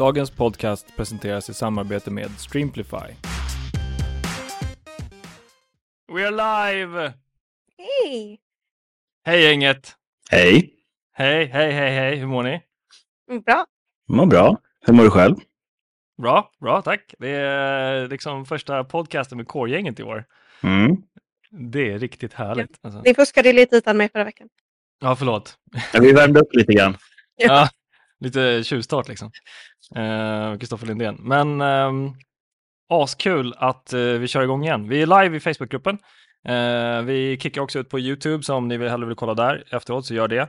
Dagens podcast presenteras i samarbete med Streamplify. We are live! Hej! Hej gänget! Hej! Hej, hej, hej, hej, hur mår ni? Bra. Mår bra. Hur mår du själv? Bra, bra, tack. Det är liksom första podcasten med Core-gänget i år. Mm. Det är riktigt härligt. Alltså. Ni fuskade lite utan mig förra veckan. Ja, förlåt. Ja, vi värmde upp lite grann. Ja, lite tjuvstart liksom. Eh, Kristoffer Lindén. Men eh, askul att eh, vi kör igång igen. Vi är live i Facebookgruppen. Eh, vi kickar också ut på YouTube, så om ni vill, hellre vill kolla där efteråt så gör det.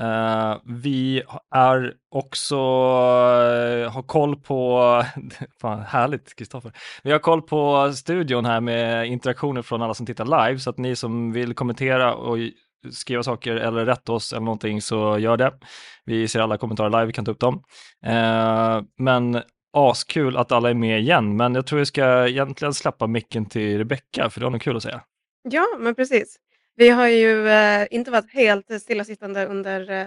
Uh, vi är också, uh, har koll på, fan härligt Kristoffer, vi har koll på studion här med interaktioner från alla som tittar live, så att ni som vill kommentera och skriva saker eller rätta oss eller någonting så gör det. Vi ser alla kommentarer live, vi kan ta upp dem. Uh, men askul att alla är med igen, men jag tror vi ska egentligen släppa micken till Rebecka, för det har något kul att säga. Ja, men precis. Vi har ju eh, inte varit helt stillasittande under eh,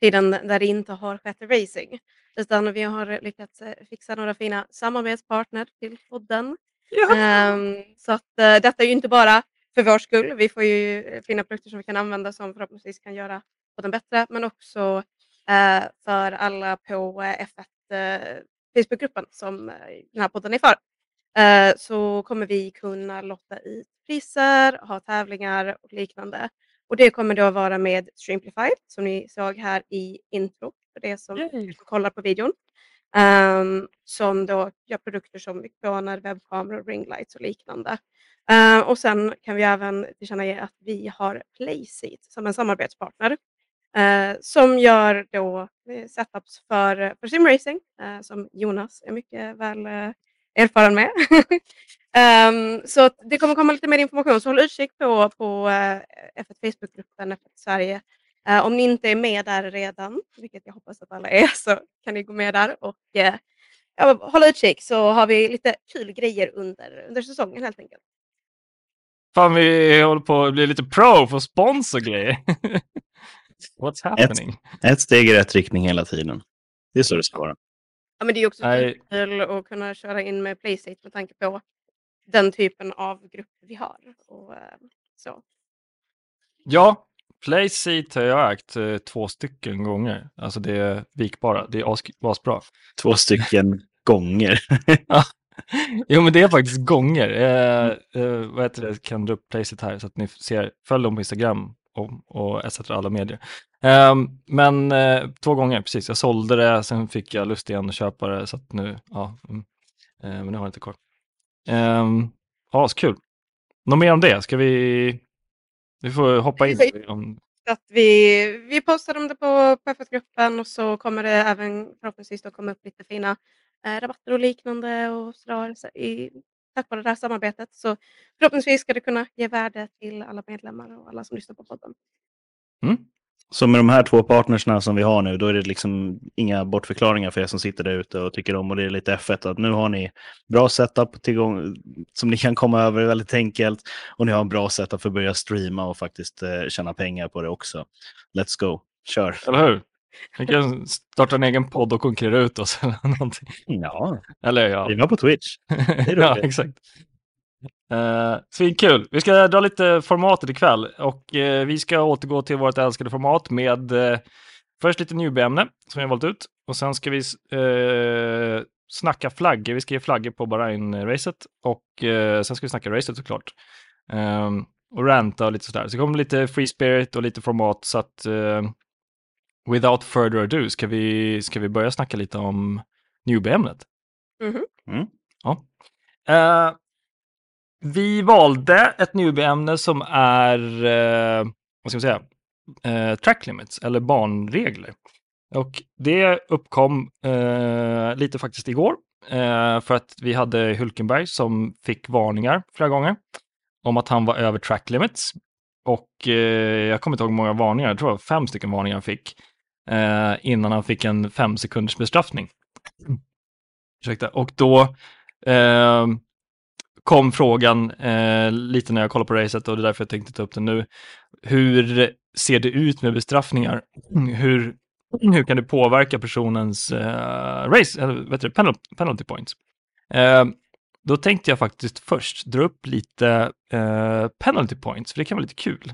tiden där det inte har skett racing, utan vi har lyckats eh, fixa några fina samarbetspartner till podden. Ja. Ehm, så att eh, detta är ju inte bara för vår skull. Vi får ju eh, fina produkter som vi kan använda som förhoppningsvis kan göra podden bättre, men också eh, för alla på eh, F1 eh, Facebookgruppen som eh, den här podden är för. Eh, så kommer vi kunna lotta ut priser, ha tävlingar och liknande. Och det kommer då vara med Streamplify som ni såg här i intro för det som Yay. kollar på videon. Ehm, som då gör produkter som mikrofoner, webbkameror, ringlights och liknande. Eh, och sen kan vi även tillkännage att vi har Playseat som en samarbetspartner eh, som gör då eh, setups för, eh, för simracing eh, som Jonas är mycket väl eh, erfaren med. um, så det kommer komma lite mer information, så håll utkik på, på F1 Facebookgruppen F1 Sverige. Eh, om ni inte är med där redan, vilket jag hoppas att alla är, så kan ni gå med där och ja, hålla utkik så har vi lite kul grejer under, under säsongen helt enkelt. Fan, vi håller på att bli lite pro för sponsorgrejer. What's happening? Ett steg i rätt riktning hela tiden. Det är så det ska vara. Ja, men det är också Nej. kul att kunna köra in med Playstate med tanke på den typen av grupper vi har. Och, eh, så. Ja, Playseat har jag ägt eh, två stycken gånger. Alltså det är vikbara, det är as- asbra. Två stycken gånger. Jo, men det är faktiskt gånger. Eh, eh, vad heter det, kan dra upp Playseat här så att ni ser, följ dem på Instagram och, och etc. alla medier. Ehm, men eh, två gånger, precis. Jag sålde det, sen fick jag lust igen att köpa det, så att nu, ja, mm, eh, men nu har jag inte kvar. Um, ja, så kul. Något mer om det? Ska vi, vi får hoppa in. Om, att vi, vi postar om det på, F1-gruppen och så kommer det även förhoppningsvis då komma upp lite fina eh, rabatter och liknande och sådär, så i, tack vare det här samarbetet. Så förhoppningsvis ska det kunna ge värde till alla medlemmar och alla som lyssnar på podden. mm, Så med de här två partnersna som vi har nu, då är det liksom inga bortförklaringar för er som sitter där ute och tycker om och det är lite F1. Att nu har ni bra setup tillgång, som ni kan komma över väldigt enkelt och ni har en bra setup för att börja streama och faktiskt eh, tjäna pengar på det också. Let's go, kör! eller hur? Vi kan starta en egen podd och konkurrera ut oss eller någonting. Ja, Eller ja, vi var på Twitch. ja exakt. Uh, Svinkul. Vi ska dra lite formatet ikväll och eh, vi ska återgå till vårt älskade format med eh, först lite newbie-ämne som jag har valt ut och sen ska vi uh, snacka flaggor. Vi ska ge flaggor på Bahrain-racet och eh, sen ska vi snacka racet såklart. Um, och ranta och lite sådär. Så det kommer lite free spirit och lite format så att without further ado ska vi, ska vi börja snacka lite om newbie-ämnet. Mhm. Mm. Ja. Eh, vi valde ett newbie-ämne som är, eh, vad ska man säga, eh, track limits eller banregler. Och det uppkom lite faktiskt igår för att vi hade Hulkenberg som fick varningar flera gånger om att han var över track limits. Och eh, jag kommer inte ihåg hur många varningar, jag tror det var fem stycken varningar han fick eh, innan han fick en fem sekunders bestraffning. Ursäkta. Och då eh, kom frågan eh, lite när jag kollade på racet och det är därför jag tänkte ta upp den nu. Hur ser det ut med bestraffningar? Hur hur kan det påverka personens eh, race, eller vet du, penalty, penalty points. Eh, då tänkte jag faktiskt först dra upp lite eh, penalty points, för det kan vara lite kul.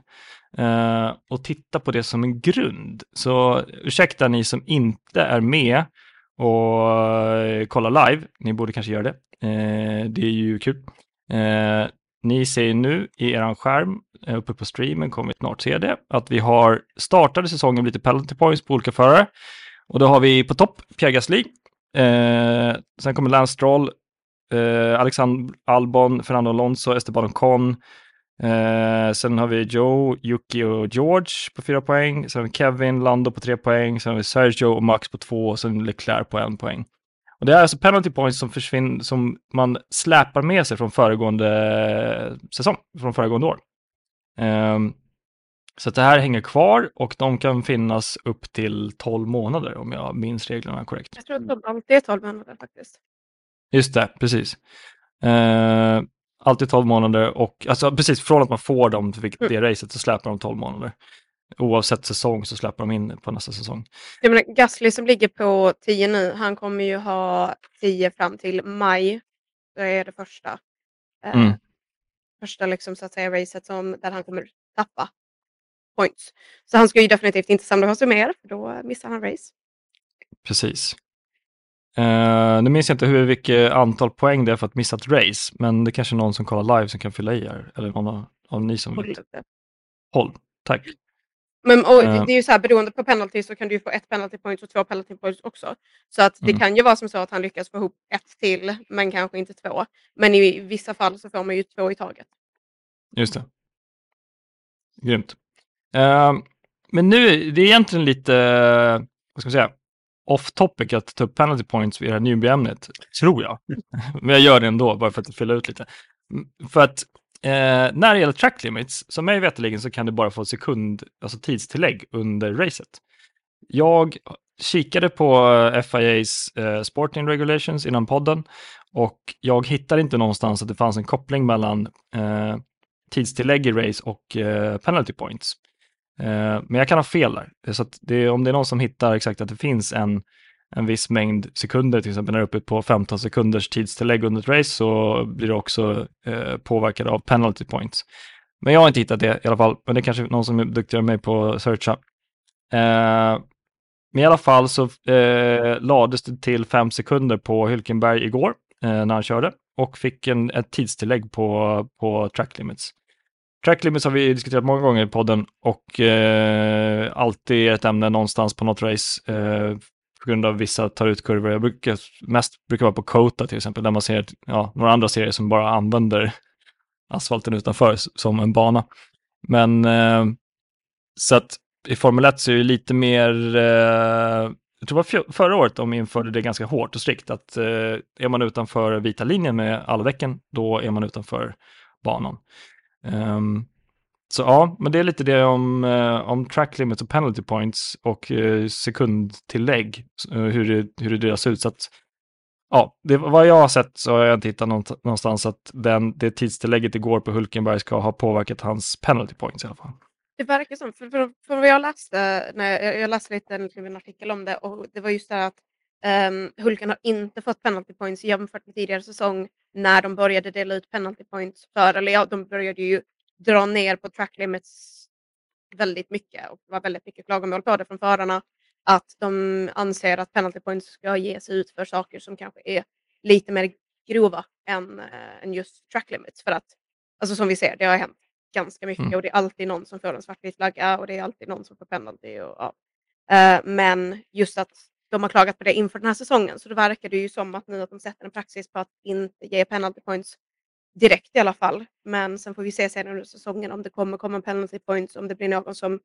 Eh, och titta på det som en grund. Så ursäkta ni som inte är med och eh, kollar live, ni borde kanske göra det. Eh, det är ju kul. Eh, ni ser nu i er skärm eh, uppe på streamen, kommer vi snart se det, att vi har startade säsongen med lite penalty points på olika förare. Och då har vi på topp Pierre Gasly. Eh, sen kommer Lance Stroll, eh, Alexander Albon, Fernando Alonso, Esteban Ocon. Eh, sen har vi Joe, Yuki och George på fyra poäng. Sen har vi Kevin, Lando på tre poäng. Sen har vi Sergio och Max på två och sen Leclerc på en poäng. Och det är alltså penalty points som försvinner, som man släpar med sig från föregående säsong, från föregående år. Um, så det här hänger kvar och de kan finnas upp till 12 månader om jag minns reglerna korrekt. Jag tror att de alltid är 12 månader faktiskt. Just det, precis. Uh, alltid 12 månader och alltså precis från att man får dem till det mm. racet så släpar de 12 månader. Oavsett säsong så släpper de in på nästa säsong. Jag menar, Gasly som ligger på 10 nu, han kommer ju ha 10 fram till maj. Det är det första. Eh, mm. Första liksom, så att säga, racet som, där han kommer tappa points. Så han ska ju definitivt inte samla på sig mer, för då missar han race. Precis. Uh, nu minns jag inte hur vilket antal poäng det är för att missa ett race, men det är kanske är någon som kollar live som kan fylla i här, eller någon av, av ni som vet. Håll, tack. Men och uh. det är ju så här, beroende på penalty så kan du få ett penalty point och två penalty points också. Så att det mm. kan ju vara som så att han lyckas få ihop ett till, men kanske inte två. Men i vissa fall så får man ju två i taget. Just det. Grymt. Uh, men nu, det är egentligen lite, vad ska man säga, off topic att ta upp penalty points i det här newbie-ämnet, tror jag. Men jag gör det ändå, bara för att fylla ut lite. Mm, för att Eh, när det gäller track limits, som mig veterligen så kan du bara få sekund, alltså tidstillägg under racet. Jag kikade på FIAs eh, Sporting Regulations innan podden och jag hittade inte någonstans att det fanns en koppling mellan eh, tidstillägg i race och eh, penalty points. Eh, men jag kan ha fel där. Så det, om det är någon som hittar exakt att det finns en en viss mängd sekunder, till exempel när du är uppe på 15 sekunders tidstillägg under ett race så blir du också eh, påverkad av penalty points. Men jag har inte hittat det i alla fall, men det är kanske någon som är duktigare än mig på att searcha. Eh, men i alla fall så eh, lades det till 5 sekunder på Hylkenberg igår eh, när han körde och fick en, ett tidstillägg på, på track limits. Track limits har vi diskuterat många gånger i podden och eh, alltid ett ämne någonstans på något race. Eh, på grund av vissa tar ut kurvor. Jag brukar mest brukar vara på Kota till exempel, där man ser ja, några andra serier som bara använder asfalten utanför som en bana. Men eh, så att i Formel 1 så är det lite mer, eh, jag tror det var förra året de införde det ganska hårt och strikt, att eh, är man utanför vita linjen med alla däcken, då är man utanför banan. Um, så ja, men det är lite det om, eh, om track limits och penalty points och eh, sekundtillägg, eh, hur, det, hur det delas ut. Så att, ja, det, vad jag har sett så har jag inte hittat någonstans att den, det tidstillägget igår på Hulkenberg ska ha påverkat hans penalty points i alla fall. Det verkar som, för, för, för vad jag läste, när jag, jag läste lite en typ artikel om det och det var just det här att um, Hulken har inte fått penalty points jämfört med tidigare säsong när de började dela ut penalty points för, eller ja, de började ju dra ner på track limits väldigt mycket och det var väldigt mycket klagomål på det från förarna att de anser att penalty points ska ges ut för saker som kanske är lite mer grova än, äh, än just track limits. För att, alltså som vi ser, det har hänt ganska mycket mm. och det är alltid någon som får en svartvit flagga och det är alltid någon som får penalty. Och, ja. äh, men just att de har klagat på det inför den här säsongen så det verkar det ju som att nu att de sätter en praxis på att inte ge penalty points direkt i alla fall. Men sen får vi se senare under säsongen om det kommer komma penalty points, om det blir någon som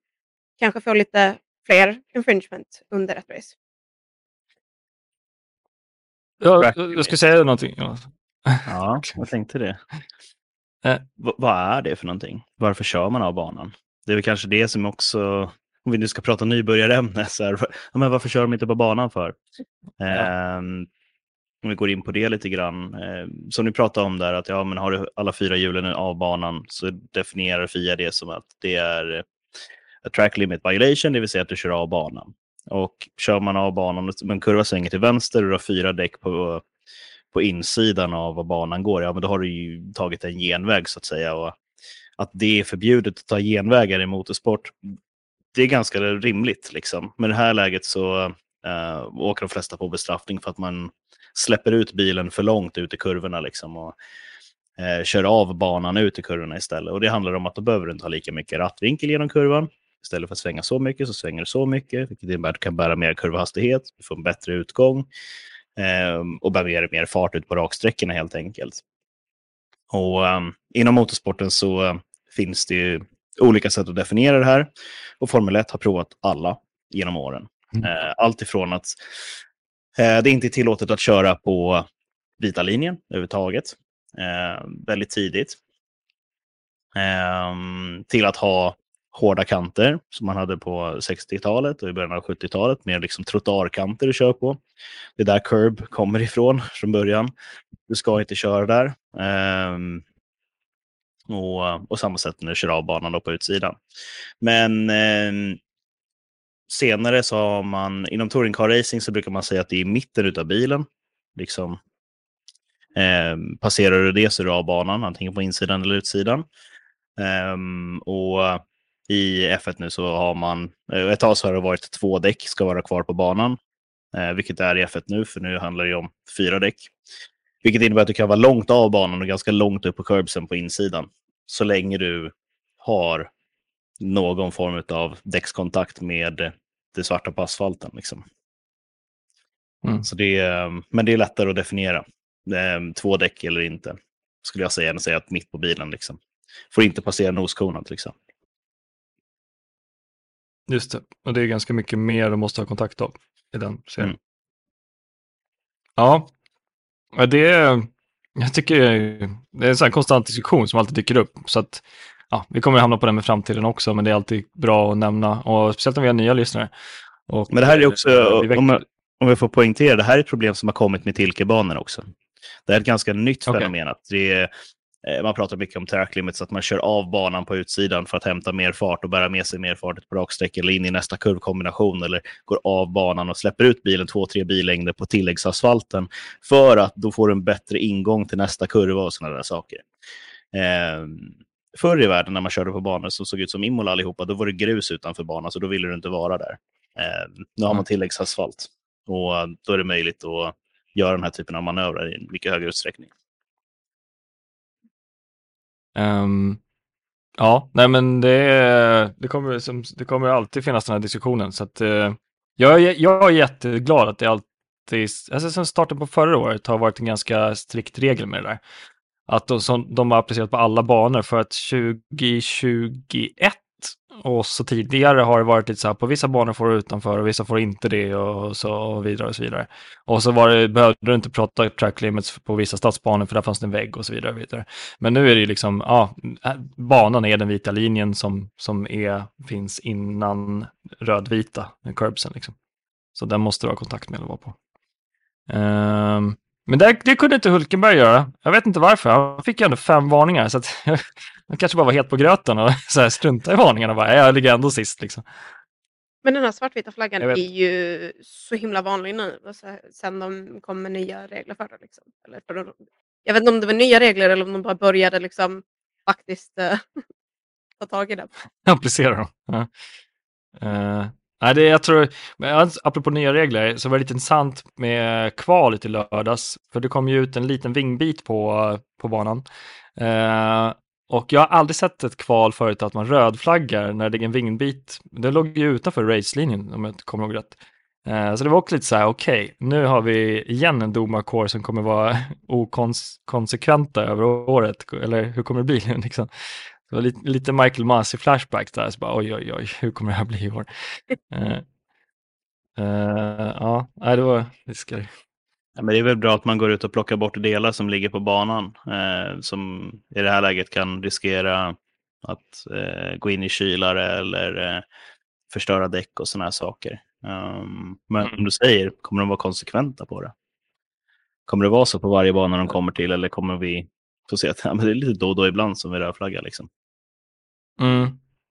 kanske får lite fler infringement under ett race. Ja, jag ska säga någonting. Ja, jag tänkte det. Eh. vad är det för någonting? Varför kör man av banan? Det är väl kanske det som också, om vi nu ska prata nybörjarämne, så här, men varför kör de inte på banan för? Ja. Um, om vi går in på det lite grann. Eh, som ni pratade om där, att ja, men har du alla fyra hjulen av banan så definierar FIA det som att det är a track limit violation, det vill säga att du kör av banan. Och kör man av banan, och en kurva svänger till vänster och du har fyra däck på, på insidan av var banan går, ja men då har du ju tagit en genväg så att säga. Och att det är förbjudet att ta genvägar i motorsport, det är ganska rimligt. Liksom. Men i det här läget så uh, åker de flesta på bestraffning för att man släpper ut bilen för långt ut i kurvorna liksom, och uh, kör av banan ut i kurvorna istället. Och det handlar om att då behöver du inte ha lika mycket rattvinkel genom kurvan. Istället för att svänga så mycket så svänger du så mycket, vilket innebär att du kan bära mer kurvhastighet, du får en bättre utgång eh, och bär mer, mer fart ut på raksträckorna helt enkelt. Och um, inom motorsporten så eh, finns det ju olika sätt att definiera det här. Och Formel 1 har provat alla genom åren. Mm. Eh, allt ifrån att eh, det inte är tillåtet att köra på vita linjen överhuvudtaget, eh, väldigt tidigt, ehm, till att ha hårda kanter som man hade på 60-talet och i början av 70-talet. Mer liksom trottoarkanter du kör på. Det är där curb kommer ifrån från början. Du ska inte köra där. Um, och, och samma sätt när du kör av banan på utsidan. Men eh, senare så har man, inom touring car racing så brukar man säga att det är i mitten av bilen. Liksom, eh, passerar du det så är du av banan, antingen på insidan eller utsidan. Eh, och i F1 nu så har man, eh, ett tag så har det varit två däck ska vara kvar på banan, eh, vilket är i F1 nu, för nu handlar det om fyra däck. Vilket innebär att du kan vara långt av banan och ganska långt upp på curbsen på insidan. Så länge du har någon form av däckskontakt med det svarta på asfalten. Liksom. Mm. Så det är, men det är lättare att definiera. Två däck eller inte, skulle jag säga, än att säga att mitt på bilen. Liksom. Får inte passera noskonan till exempel. Just det, och det är ganska mycket mer du måste ha kontakt av i den serien. Mm. Ja, det är, jag tycker det är en sån konstant diskussion som alltid dyker upp. Så att, ja, vi kommer att hamna på den med framtiden också, men det är alltid bra att nämna, och speciellt om vi har nya lyssnare. Och, men det här är också, eh, om, jag, om jag får poängtera, det här är ett problem som har kommit med Tilke-banor också. Det är ett ganska nytt okay. fenomen. Att det är, man pratar mycket om track limits, att man kör av banan på utsidan för att hämta mer fart och bära med sig mer fart på raksträck eller in i nästa kurvkombination eller går av banan och släpper ut bilen två, tre billängder på tilläggsasfalten för att då får du en bättre ingång till nästa kurva och sådana där saker. Eh, förr i världen när man körde på banor som såg ut som Imola allihopa, då var det grus utanför banan så då ville du inte vara där. Eh, nu har man tilläggsasfalt och då är det möjligt att göra den här typen av manövrar i mycket högre utsträckning. Um, ja, nej men det, det, kommer, som, det kommer alltid finnas den här diskussionen. Så att, uh, jag, är, jag är jätteglad att det alltid, alltså sen starten på förra året har varit en ganska strikt regel med det där. Att de, som, de har applicerat på alla banor för att 2021 och så tidigare har det varit lite så här, på vissa banor får du utanför och vissa får inte det och så vidare och så vidare. Och så var det, behövde du inte prata track limits på vissa stadsbanor för där fanns det en vägg och så vidare. Och vidare. Men nu är det ju liksom, ja, äh, banan är den vita linjen som, som är, finns innan rödvita curbsen liksom. Så den måste du ha kontakt med eller vara på. Um, men det, det, kunde inte Hulkenberg göra. Jag vet inte varför. Han fick ju ändå fem varningar. Så att han kanske bara var het på gröten och så här strunta i varningarna. Bara, jag ligger ändå sist. Liksom. Men den här svartvita flaggan är ju så himla vanlig nu. Alltså, sen de kom med nya regler för det. Liksom. Eller för de, jag vet inte om det var nya regler eller om de bara började liksom, faktiskt uh, ta tag i det. Applicera dem. Ja. Uh, Nej, det, jag tror, alltså, apropå nya regler, så var det lite intressant med kvalet i lördags, för det kom ju ut en liten vingbit på, på banan. Eh, och jag har aldrig sett ett kval förut att man rödflaggar när det är en vingbit. Det låg ju utanför racelinjen om jag inte kommer ihåg rätt. Eh, så det var också lite så här, okej, okay, nu har vi igen en domarkår som kommer vara okonsekventa över året, eller hur kommer det bli? Liksom. Det var lite, lite Michael Masi flashback där, så bara oj, oj, oj, hur kommer det här bli i år? uh, uh, ja, det var lite Ja, men det är väl bra att man går ut och plockar bort delar som ligger på banan, eh, som i det här läget kan riskera att eh, gå in i kylare eller eh, förstöra däck och sådana här saker. Um, men mm. som du säger, kommer de vara konsekventa på det? Kommer det vara så på varje bana de kommer till eller kommer vi få se att ja, men det är lite då och då ibland som vi rödflaggar? Liksom? Mm.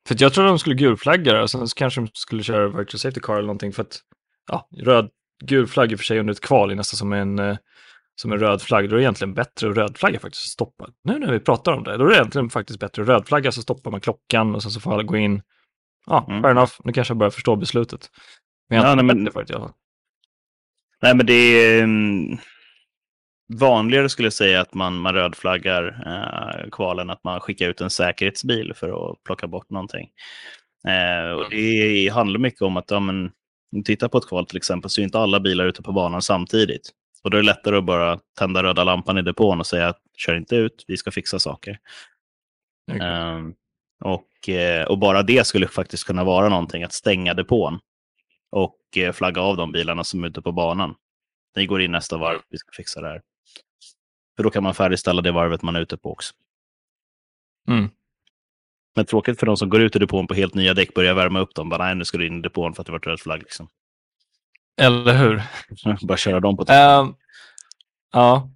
För att jag trodde de skulle gulflagga och sen så kanske de skulle köra virtual safety car eller någonting för att ja, röd, gul flagg i och för sig under ett kval är nästan som en, eh, som en röd flagg. Då är det egentligen bättre att rödflagga faktiskt och stoppa. Nu när vi pratar om det, då är det egentligen faktiskt bättre att rödflagga så stoppar man klockan och sen så får alla gå in. Ja, Mm. fair enough. Nu kanske jag börjar förstå beslutet. Men Ja, nej, men- det förut i alla fall. Nej, men det är mm, vanligare skulle jag säga att man, man rödflaggar eh, kvalen, att man skickar ut en säkerhetsbil för att plocka bort någonting. Eh, och det handlar mycket om att, ja, men, om tittar på ett kval till exempel, så är inte alla bilar ute på banan samtidigt. Och då är det lättare att bara tända röda lampan i depån och säga att kör inte ut, vi ska fixa saker. Okej. Ehm, och, eh, och bara det skulle faktiskt kunna vara någonting, att stänga depån och eh, flagga av de bilarna som är ute på banan. Ni går in nästa varv, vi ska fixa det här. För då kan man färdigställa det varvet man är ute på också. Mm. Men tråkigt för de som går ut i depån på helt nya däck, börjar värma upp dem. Bara, nej, nu ska du in i depån för att det varit röd flagg. Liksom. Eller hur? Bara köra dem på Ehm, ja.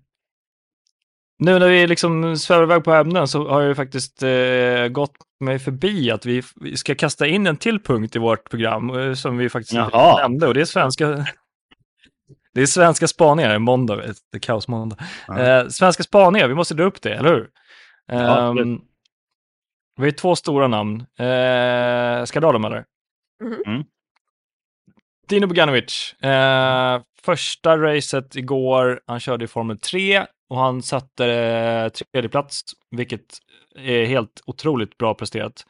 Nu när vi liksom svävar iväg på ämnen så har jag ju faktiskt eh, gått mig förbi att vi, ska kasta in en till punkt i vårt program eh, som vi faktiskt inte Jaha. nämnde och det är svenska det är svenska spaningar, måndag, ett kaosmåndag. Ja. Eh, svenska spaningar, vi måste dra upp det, eller hur? Ja, Ehm, vi har två stora namn. Eh, ska jag dra dem eller? Mhm. Mm. Dino Boganovic. Eh, första racet igår, han körde i Formel 3 och han satte eh, tredje plats, vilket är helt otroligt bra presterat.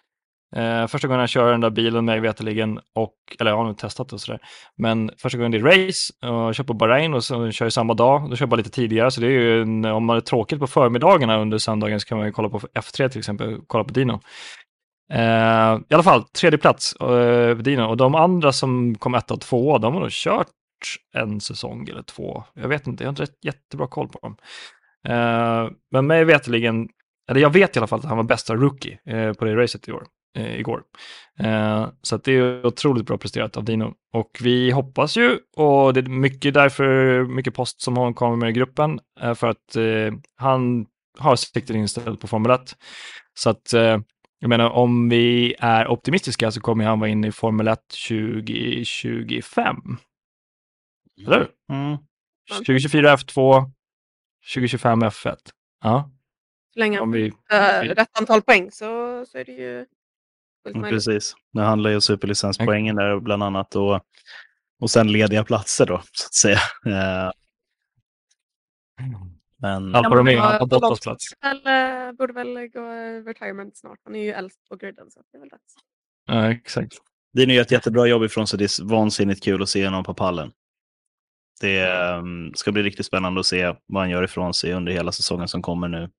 Eh, första gången han kör den där bilen mig veterligen och, eller jag har nog testat det och sådär, men första gången det är race och kör på Bahrain och så kör jag samma dag, då kör jag bara lite tidigare, så det är ju en, om man är tråkigt på förmiddagarna under söndagen så kan man ju kolla på F3 till exempel, kolla på Dino. Eh, I alla fall, tredje plats eh, för Dino. Och de andra som kom etta och tvåa, de har nog kört en säsong eller två. Jag vet inte, jag har inte rätt, jättebra koll på dem. Eh, men mig veterligen, eller jag vet i alla fall att han var bästa rookie eh, på det racet i år, eh, igår. Eh, så att det är otroligt bra presterat av Dino. Och vi hoppas ju, och det är mycket därför, mycket post som han kommer med i gruppen, eh, för att eh, han har siktet inställt på Formel 1. Så att eh, jag menar, om vi är optimistiska så kommer han vara inne i Formel 1 2025. Eller hur? Mm. 2024 F2, 2025 F1. Ja, Så länge om vi... äh, rätt antal poäng så, så är det ju. Precis. Det handlar ju om superlicenspoängen där bland annat. Och, och sen lediga platser då, så att säga. Eh, Men Alfa men Romeo, han tar var Bottas plats. Väl, eh, borde väl gå retirement snart. Han är ju äldst på griden så det är väl dags. Ja, exakt. Dino gör ett jättebra jobb ifrån sig. Det är vansinnigt kul att se honom på pallen. Det ehm, ska bli riktigt spännande att se vad han gör ifrån sig under hela säsongen som kommer nu.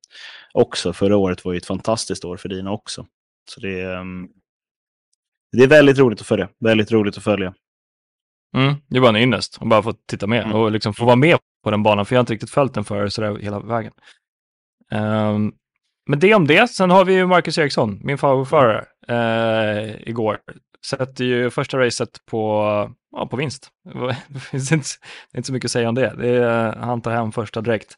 Också förra året var ju ett fantastiskt år för Dino också. Så det, är, ehm, det är väldigt roligt att följa. Väldigt roligt att följa. Mm, det bara en ynnest att bara få titta med Mm. och liksom få vara med på den banan, för jag har inte riktigt följt den för sådär hela vägen. Ehm, men det om det. Sen har vi ju Marcus Eriksson, min favoritförare, eh, igår. Sätter ju första racet på, ja, på vinst. Det finns inte, inte så mycket att säga om det. det är, han tar hem första direkt.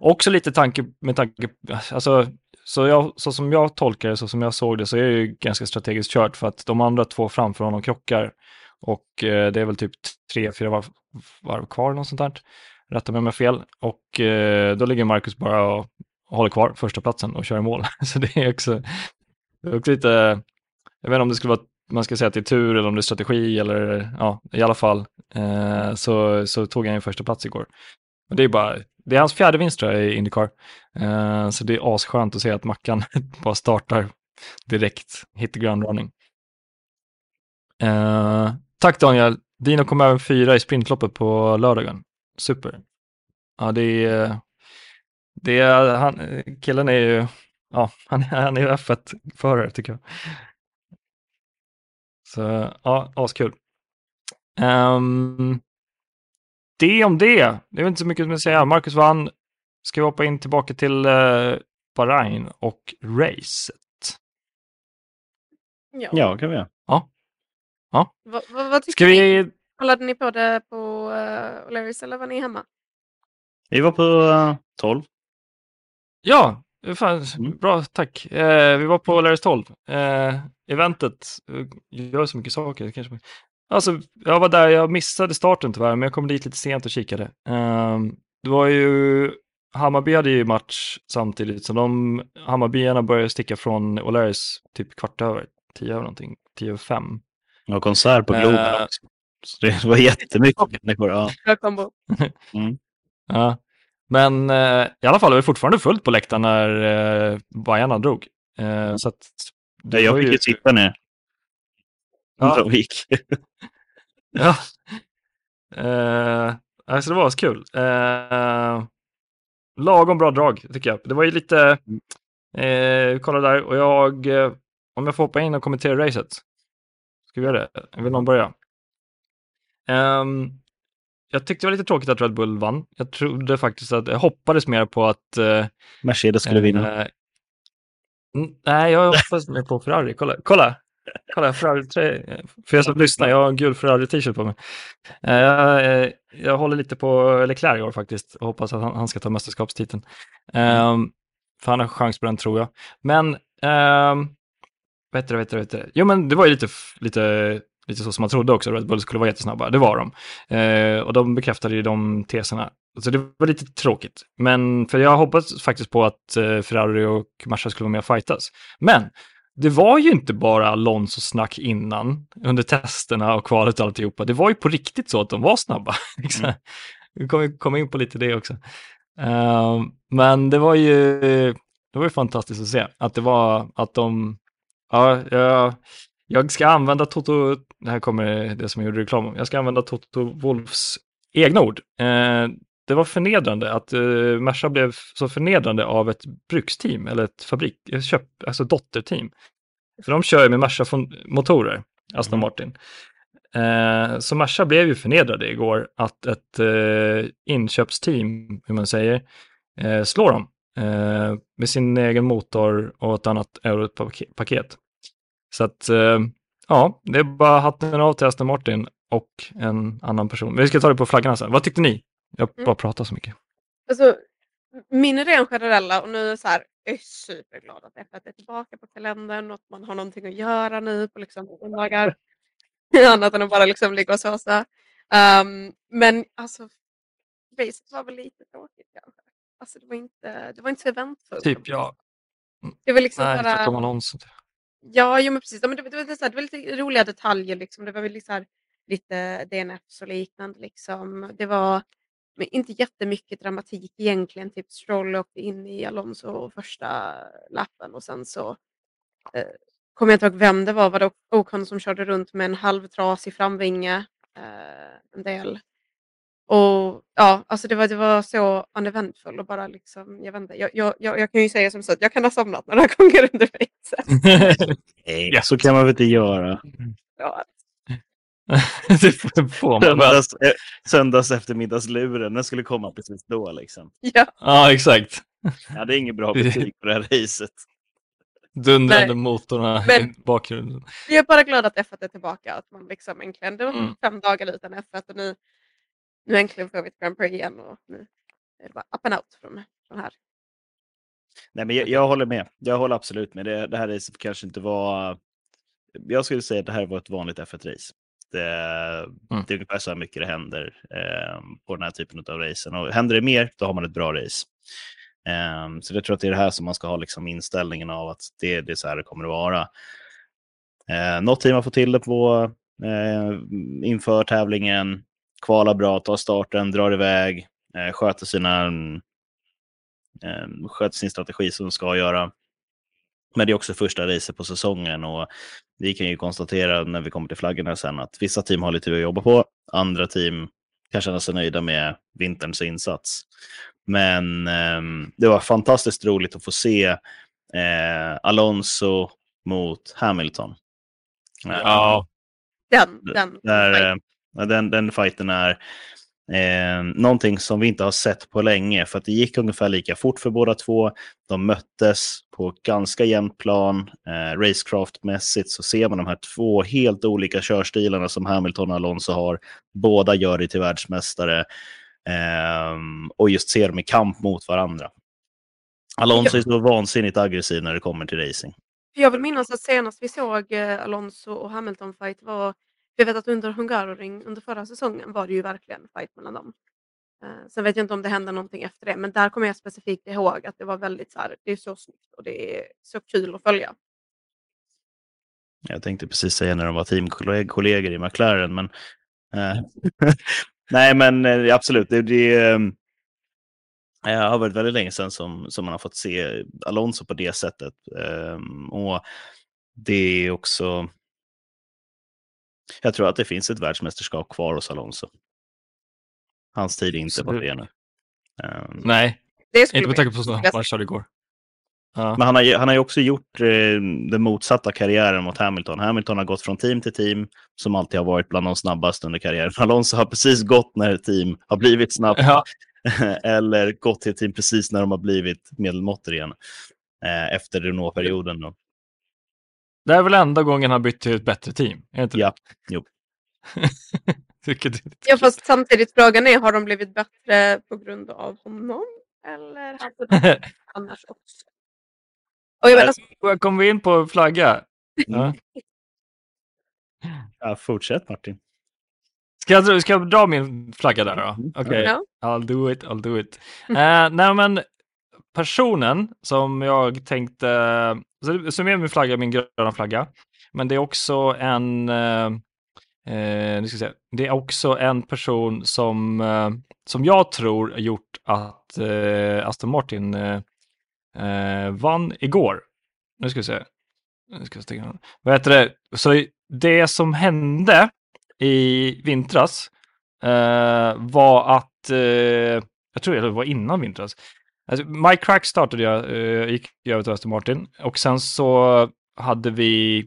Också lite tanke med tanke, alltså, så, jag, så som jag tolkar det, så som jag såg det, så är det ju ganska strategiskt kört för att de andra två framför honom krockar. Och eh, det är väl typ tre, fyra varv, varv kvar, eller något sånt där. Rätta mig om jag har fel. Och eh, då ligger Marcus bara och, och håller kvar första platsen och kör i mål. Så det är också, det är också lite, jag vet inte om det skulle vara, man ska säga att det är tur eller om det är strategi eller ja, i alla fall eh, så, så tog han ju första plats igår. Men det är bara, det är hans fjärde vinst tror jag i Indycar. Uh, så det är asskönt att se att Mackan bara startar direkt, hit the ground running. Uh, tack Daniel. Dino kom även fyra i sprintloppet på lördagen. Super. Ja, det är, det är han, killen är ju, ja, han, han är ju F1-förare tycker jag. Så ja, askul. Um, det om det. Det är inte så mycket att säga. Marcus vann. Ska vi hoppa in tillbaka till uh, Bahrain och racet. Ja. Ja, kan vi göra. Vad, vad, vad tycker Ska ni? vi Kollade ni på det på uh, O'Learys eller var ni hemma? Vi var på eh, 12. Ja, fan, Mm. bra, tack. Eh, vi var på Laris 12. Eh, eventet eh, gör så mycket saker. Kanske. Alltså, jag var där, jag missade starten tyvärr, men jag kom dit lite sent och kikade. Eh, det var ju, Hammarby hade ju match samtidigt, så de Hammarbyarna började sticka från O'Larrys typ kvart över, tio över någonting, tio över fem. Och konsert på Globen Eh. också. Så det var jättemycket människor. Ja. Kombo. Ja. Men eh, i alla fall var det fortfarande fullt på läktaren när eh, Bajarna drog. Eh, så att, det Jag var fick ju sitta ner. Ja. Ja. gick. Ja. Eh, alltså det var så kul. Eh, lagom bra drag tycker jag. Det var ju lite, eh, kolla där och jag, eh, om jag får hoppa in och kommentera racet. Ska vi göra det? Vill någon börja? Ehm, jag tyckte det var lite tråkigt att Red Bull vann. Jag trodde faktiskt att, jag hoppades mer på att eh, Mercedes skulle vinna. Eh, nej, jag hoppas mer på Ferrari. Kolla, kolla! Kolla, Ferrari tröja. För er som lyssnar, jag har en gul Ferrari-t-shirt på mig. Eh, jag, eh, jag håller lite på Leclerc i år faktiskt och hoppas att han, han ska ta mästerskapstiteln. Um, för han har chans på den tror jag. Men, um, vet du, vet du, vet du. Jo, men det var ju lite, lite, lite så som man trodde också. Red Bull skulle vara jättesnabba. Det var de. Eh, och de bekräftade ju de teserna. Så det var lite tråkigt. Men för jag hoppas faktiskt på att eh, Ferrari och Merca skulle vara med och fightas. Men det var ju inte bara Alonso-snack innan, under testerna och kvalet och alltihopa. Det var ju på riktigt så att de var snabba. liksom. Vi kommer komma in på lite det också. Eh, men det var ju det var ju fantastiskt att se att det var att de, ja, jag, jag ska använda Toto, här kommer det som jag gjorde reklam om, jag ska använda Toto Wolfs egna ord. Eh, det var förnedrande att uh, Merca blev så förnedrande av ett bruksteam eller ett fabrik, köp, alltså dotterteam. För de kör ju med Merca-motorer, Aston Mhm. Martin. Eh, så Merca blev ju förnedrade igår att ett eh, inköpsteam, hur man säger, eh, slår dem med sin egen motor och ett annat europaket. Så att, ja, det är bara hatten av till Aston Martin och en annan person. Vi ska ta det på flaggarna sen. Vad tyckte ni? Jag Mm. bara pratar så mycket. Alltså, min ren generella, och nu är så här, jag är superglad att F1 är tillbaka på kalendern och att man har någonting att göra nu på liksom dagar. Annat än att bara liksom ligga och såsa. Um, men alltså, racet var väl lite tråkigt kanske. Alltså det var inte, det var inte så eventfullt. Typ, ja. Det var liksom Nej, bara... annonsen. Ja, jo, men precis. Ja, men det, det, var, lite så här, det var lite roliga detaljer. Liksom. Det var väl här, lite DNFs och liknande. Liksom. Det var men inte jättemycket dramatik egentligen. Typ Stroll åkte in i Alonso första lappen och sen så eh, kommer jag inte ihåg vem det var. Var det Ocon som körde runt med en halvtrasig framvinge? Eh, en del. Och ja, alltså det var, det var så uneventful och bara liksom, jag vet inte, jag, jag, jag, kan ju säga som så att jag kan ha somnat några gånger under racet. Nej, så kan man väl inte göra. Ja, det får man. Söndags, eh, söndags eftermiddagsluren, den skulle komma precis då. Liksom. ja. Ja, exakt. Ja, det är inget bra betyg på det här racet. Dundrande Nej. motorerna Men- i bakgrunden. Jag är bara glad att F1 är tillbaka. Att man liksom äntligen, det var Mm. fem dagar utan F1 och nu, nu äntligen får vi ett Grand Prix igen och nu är det bara up and out från, från här. Nej, men jag, jag håller med. Jag håller absolut med. Det, det här racet kanske inte var... Jag skulle säga att det här var ett vanligt F1-race. Det, Mm. det är ungefär så här mycket det händer eh, på den här typen av racen. Och händer det mer, då har man ett bra race. Eh, så jag tror att det är det här som man ska ha liksom inställningen av att det, det är så här det kommer att vara. Eh, något team har fått till det på eh, inför tävlingen, kvalar bra, tar starten, drar iväg, eh, sköter sina eh, sköter sin strategi som de ska göra. Men det är också första racet på säsongen och vi kan ju konstatera när vi kommer till flaggorna sen att vissa team har lite att jobba på, andra team kan känna sig nöjda med vinterns insats. Men eh, det var fantastiskt roligt att få se eh, Alonso mot Hamilton. Ja, Den, den, Där, eh, den, den fighten är eh, någonting som vi inte har sett på länge. För att det gick ungefär lika fort för båda två. De möttes på ganska jämnt plan. Eh, Racecraft-mässigt så ser man de här två helt olika körstilarna som Hamilton och Alonso har. Båda gör det till världsmästare. Eh, och just ser dem i kamp mot varandra. Alonso är så vansinnigt aggressiv när det kommer till racing. Jag vill minnas att senast vi såg eh, Alonso och Hamilton fight var, jag vet att under Hungaroring under förra säsongen var det ju verkligen fight mellan dem. Eh, sen vet jag inte om det hände någonting efter det, men där kommer jag specifikt ihåg att det var väldigt så här, det är så snyggt och det är så kul att följa. Jag tänkte precis säga när de var teamkollegor i McLaren, men eh, nej, men eh, absolut. Det, det ehm, eh, har varit väldigt länge sedan som, som man har fått se Alonso på det sättet. Um, och det är också... Jag tror att det finns ett världsmästerskap kvar hos Alonso. Hans tid är inte på det nu. Um, Nej, inte med tanke på vad han körde igår. Ja. Men han har, han har ju också gjort eh, den motsatta karriären mot Hamilton. Hamilton har gått från team till team som alltid har varit bland de snabbaste under karriären. Alonso har precis gått när ett team har blivit snabbt. Ja. eller gått till ett team precis när de har blivit medelmåttor igen. Eh, efter Renault-perioden. Det är väl enda gången han bytt till ett bättre team? Är inte ja, jo. ja, fast samtidigt frågan är, har de blivit bättre på grund av honom? Eller hade de annars också? Och jag menar... Kommer vi in på flagga? Ja. ja, fortsätt Martin. Ska jag, ska jag dra min flagga där då? Mm. Okej, okay. no. I'll do it, I'll do it. uh, nej men personen som jag tänkte, så, så min flagga, min gröna flagga, men det är också en, eh, eh nu ska säga, det är också en person som, eh, som jag tror har gjort att eh, Aston Martin eh, eh, vann igår. Nu ska vi se. Nu ska vi stänga. Vad heter det? Så det som hände i vintras eh, var att, eh, jag tror det var innan vintras, alltså, Mike Crack startade jag, eh, gick över till Aston Martin och sen så hade vi,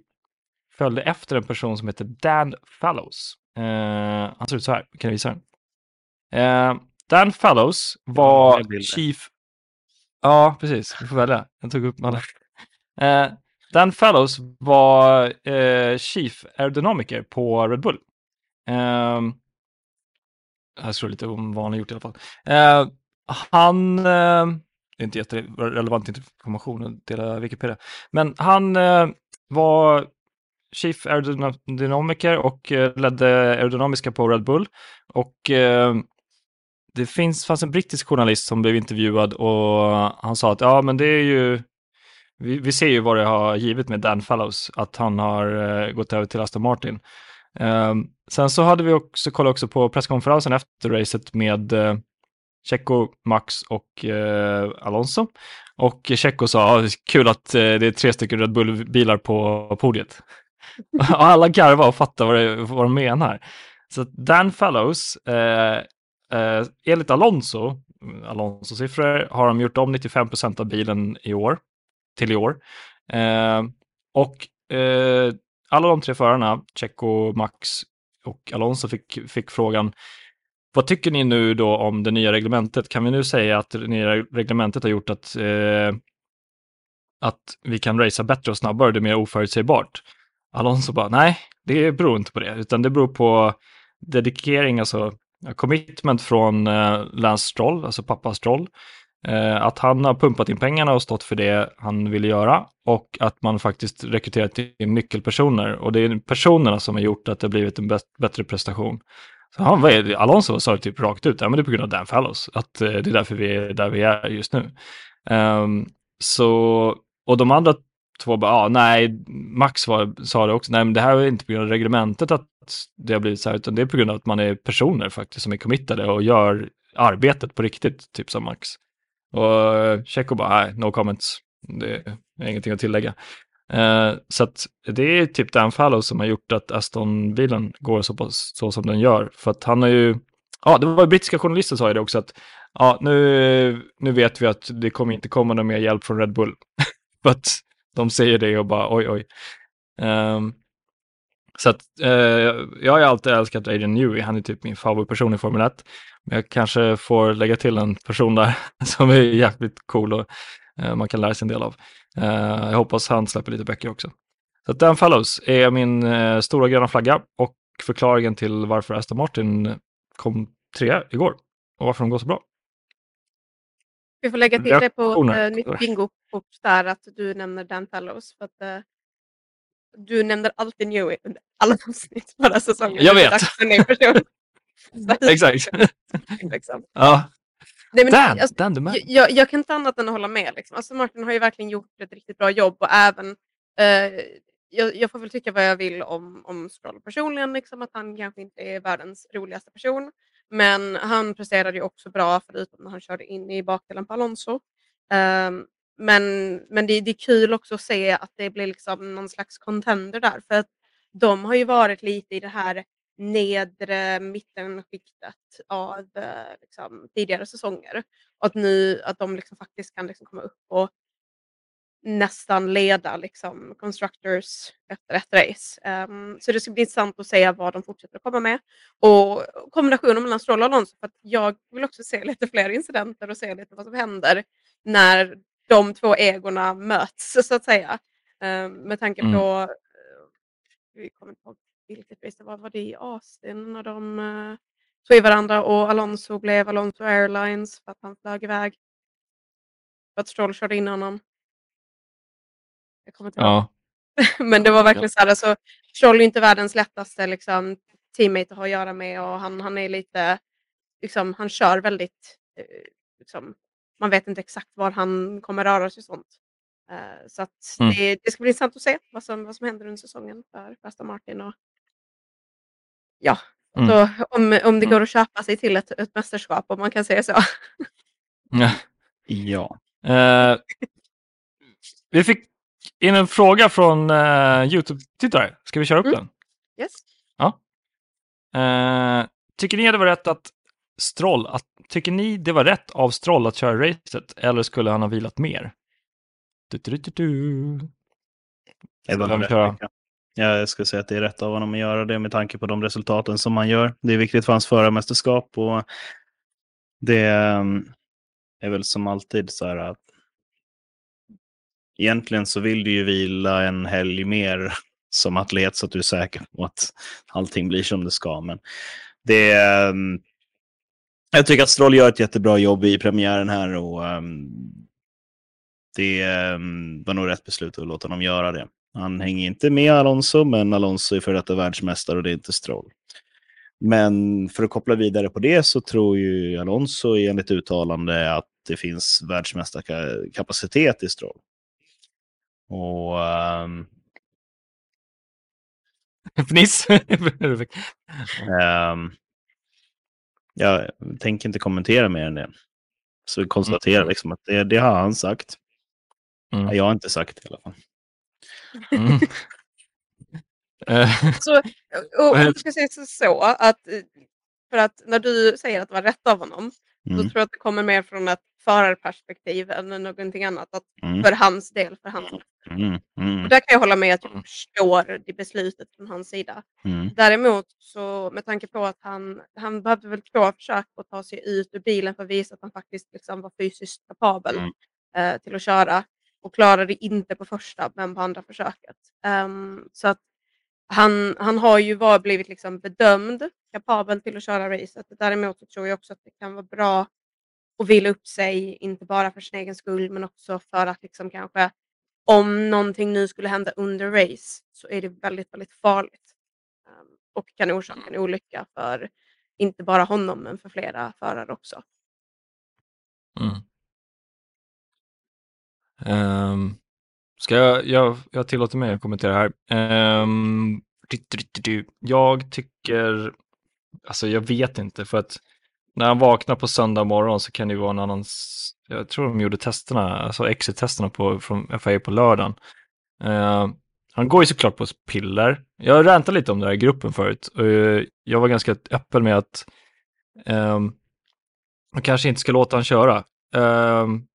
följde efter en person som heter Dan Fallows. Eh, han ser ut så här, kan jag visa den? Eh, Dan Fallows var chief... Ja, precis. Vi får välja. Jag tog upp alla. Eh, Dan Fallows var eh, chief aerodynamiker på Red Bull. Uh, jag tror lite om vad han har gjort i alla fall. Uh, han, eh, det är inte jätterelevant information att dela Wikipedia, men han eh, var Chief Aerodynamiker och eh, ledde aerodynamiska på Red Bull. Och det finns, fanns en brittisk journalist som blev intervjuad och han sa att ja, men det är ju vi, vi ser ju vad det har givit med Dan Fallows, att han har gått över till Aston Martin. Ehm, sen så hade vi också kollat också på presskonferensen efter racet med Checo, Max och uh, Alonso. Och Checo sa, ah, kul att uh, det är tre stycken Red Bull-bilar på podiet. och alla garvar och fattar vad, det, vad de menar. Så Dan Fallows, uh, uh, enligt Alonso, Alonso-siffror, har de gjort om 95 procent av bilen i år, till i år. Uh, och alla de tre förarna, Checo, Max och Alonso, fick, fick frågan vad tycker ni nu då om det nya reglementet? Kan vi nu säga att det nya reglementet har gjort att, eh, att vi kan racea bättre och snabbare, det är mer oförutsägbart? Alonso bara, nej, det beror inte på det, utan det beror på dedikering, alltså commitment från eh, Lance Stroll, alltså pappa Stroll, Eh, att han har pumpat in pengarna och stått för det han ville göra och att man faktiskt rekryterat in nyckelpersoner. Och det är personerna som har gjort att det har blivit en bättre prestation. Så han, vad är Alonso sa det typ rakt ut, ja men det är på grund av Dan Fallows, att eh, det är därför vi är där vi är just nu. Um, så, och de andra två bara, ah, nej, Max var, sa det också, nej men det här är inte på grund av reglementet att det har blivit så här, utan det är på grund av att man är personer faktiskt som är committade och gör arbetet på riktigt, typ som Max. Och Checo bara, nej, no comments. Det är ingenting att tillägga. Eh, så att det är typ Dan Fallow som har gjort att Aston-bilen går så, pass, så som den gör. För att han har ju, ja det var brittiska journalister sa ju det också att ja nu, nu vet vi att det kommer inte komma någon mer hjälp från Red Bull. För att de säger det och bara oj oj. Um, så att uh, jag har ju alltid älskat Adrian Newey, han är typ min favoritperson i Formel 1. Men Jag kanske får lägga till en person där som är jäkligt cool och eh, man kan lära sig en del av. Eh, jag hoppas han släpper lite böcker också. Så Dan Fellows är min eh, stora gröna flagga och förklaringen till varför Aston Martin kom trea igår och varför de går så bra. Vi får lägga till det på eh, mitt bingokort där att du nämner Dan Fellows. För att, eh, du nämner alltid Newey under alla avsnitt förra säsongen. Jag vet. Exakt. Ja. Nej, men, Dan, alltså, Dan the man. jag, jag, kan inte annat än att hålla med. Liksom. Alltså, Martin har ju verkligen gjort ett riktigt bra jobb och även eh, jag, jag får väl tycka vad jag vill om, om Stroll personligen, liksom, att han kanske inte är världens roligaste person. Men han presterade ju också bra förutom när han körde in i bakdelen på Alonso. Ehm, men men det, det är kul också att se att det blir liksom någon slags contender där. För att de har ju varit lite i det här nedre mittenskiktet av eh, liksom, tidigare säsonger. Och att nu att de liksom faktiskt kan liksom komma upp och nästan leda liksom, Constructors efter ett race. Ehm, så det ska bli intressant att se vad de fortsätter att komma med. Och kombinationen mellan Stroll och Alonso, för att jag vill också se lite fler incidenter och se lite vad som händer när de två egorna möts, så att säga. Ehm, med tanke Mm. på, eh, vi kommer inte ihåg vilket race det var, var det i Austin när de uh, tog i varandra och Alonso blev Alonso Airlines för att han flög iväg. För att Stroll körde in honom. Jag kommer inte ihåg. Ja. Men det var verkligen så här, alltså, Stroll är inte världens lättaste liksom, teammate att ha att göra med och han, han är lite, liksom, han kör väldigt, eh, liksom, man vet inte exakt var han kommer röra sig och sånt. Eh, så att Mm. det, det ska bli intressant att se vad som, vad som händer under säsongen för för Aston Martin. Och, ja, Mm. så om, om det Mm. går att köpa sig till ett, ett mästerskap om man kan säga så. Ja. Ja. Eh, vi fick in en fråga från uh, Youtube-tittare. Ska vi köra upp Mm. den? Yes. Eh, tycker ni det var rätt att Stroll, att, tycker ni det var rätt av Stroll att köra racet eller skulle han ha vilat mer? Du, du, du, du. Vem rätt kör? mycket. Ja, jag skulle säga att det är rätt av honom att göra det med tanke på de resultaten som han gör. Det är viktigt för hans förarmästerskap och det ehm, är väl som alltid så här att egentligen så vill du ju vila en helg mer som atlet så att du är säker på att allting blir som det ska. Men det ehm, jag tycker att Stroll gör ett jättebra jobb i premiären här och ehm, det var nog rätt beslut att låta honom göra det. Han hänger inte med Alonso, men Alonso är för detta världsmästare och det är inte Stroll. Men för att koppla vidare på det så tror ju Alonso enligt uttalande att det finns världsmästarkapacitet i Stroll. Och ehm, Fniss. ehm, jag tänker inte kommentera mer än det. Så vi konstaterar Mm. liksom att det, det har han sagt. Mm. Jag har inte sagt det i alla fall. Mm. Eh, Så, och, och, jag ska säga så- att eh, för att när du säger att det var rätt av honom Mm, tror jag att det kommer mer från ett förarperspektiv än någonting annat. Att mm, för hans del, för hans. mm, mm, Och där kan jag hålla med att jag Mm. förstår det beslutet från hans sida. mm, Däremot så med tanke på att han, han behövde väl två försök att ta sig ut ur bilen för att visa att han faktiskt liksom var fysiskt kapabel Mm. eh, till att köra och klarade det inte på första men på andra försöket. Um, så att han, han har ju var, blivit liksom bedömd kapabel till att köra racet. Däremot så tror jag också att det kan vara bra att vila upp sig, inte bara för sin egen skull men också för att liksom kanske om någonting nu skulle hända under race så är det väldigt, väldigt farligt. um, och kan orsaka en olycka för inte bara honom men för flera förare också. Mm. Um, ska jag, jag, jag tillåter mig att kommentera här. Um, du, du, du, du. jag tycker, alltså jag vet inte för att när han vaknar på söndag morgon så kan det ju vara en annan, jag tror de gjorde testerna, alltså exit-testerna på, från FIA på lördagen. Uh, han går ju såklart på piller. Jag rantade lite om det här i gruppen förut och eh, jag var ganska öppen med att um, man kanske inte ska låta han köra. Um,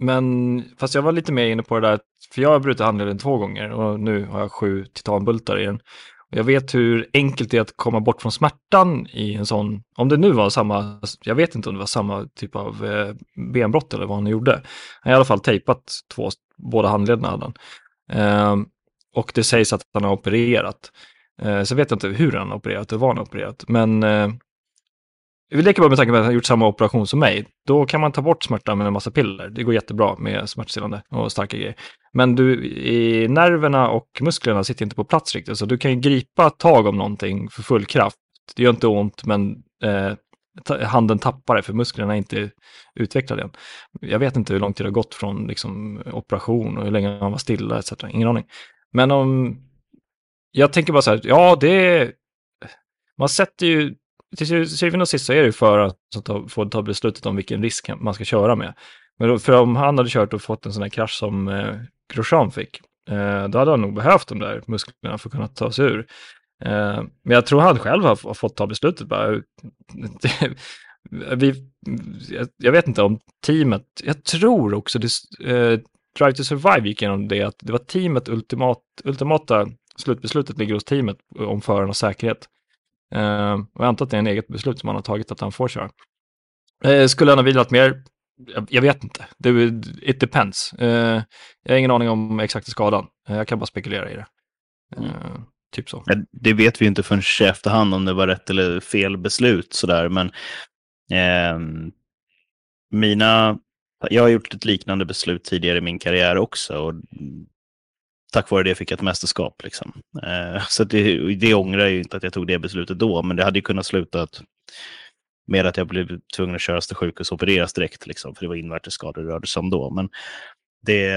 men fast jag var lite mer inne på det där, för jag har brutit handleden två gånger och nu har jag sju titanbultar i Och jag vet hur enkelt det är att komma bort från smärtan i en sån, om det nu var samma, jag vet inte om det var samma typ av eh, benbrott eller vad han gjorde. Han har i alla fall tejpat två, båda handlederna hade han. Ehm, och det sägs att han har opererat. Eh, så vet jag inte hur han har opererat och vad han har opererat, men eh, vi leker bara med tanken på att han har gjort samma operation som mig. Då kan man ta bort smärta med en massa piller. Det går jättebra med smärtstillande och starka grejer. Men du, i nerverna och musklerna sitter inte på plats riktigt, så du kan ju gripa tag om någonting för full kraft. Det gör inte ont, men eh, handen tappar det för musklerna är inte utvecklade än. Jag vet inte hur lång tid det har gått från liksom, operation och hur länge han var stilla etc. Ingen aning. Men om... Jag tänker bara så här, ja det. Man sätter ju... Till syvende och sist så är det ju föraren som få får ta beslutet om vilken risk man ska köra med. Men då, för om han hade kört och fått en sån här krasch som eh, Grosjean fick, eh, då hade han nog behövt de där musklerna för att kunna ta sig ur. Eh, men jag tror han själv har, har fått ta beslutet bara. Vi, jag, jag vet inte om teamet, jag tror också det, eh, Drive to Survive gick igenom det, att det var teamet ultimat, ultimata slutbeslutet ligger hos teamet om förarnas säkerhet. Och jag antar att det är en eget beslut som han har tagit att han får köra. Eh, skulle han ha vilat mer? Jag, jag vet inte. Det, it depends. Eh, jag har ingen aning om exakta skadan. Jag kan bara spekulera i det. Eh, typ så. Det vet vi inte förrän i efterhand om det var rätt eller fel beslut. Sådär. Men ehm, mina, jag har gjort ett liknande beslut tidigare i min karriär också. Och tack vare det fick jag ett mästerskap. Liksom. Eh, så det, det ångrar jag ju inte att jag tog det beslutet då. Men det hade ju kunnat sluta att, med att jag blev tvungen att köras till sjukhus och opereras direkt. Liksom, för det var invärtesskador det rörde sig om då. Men det...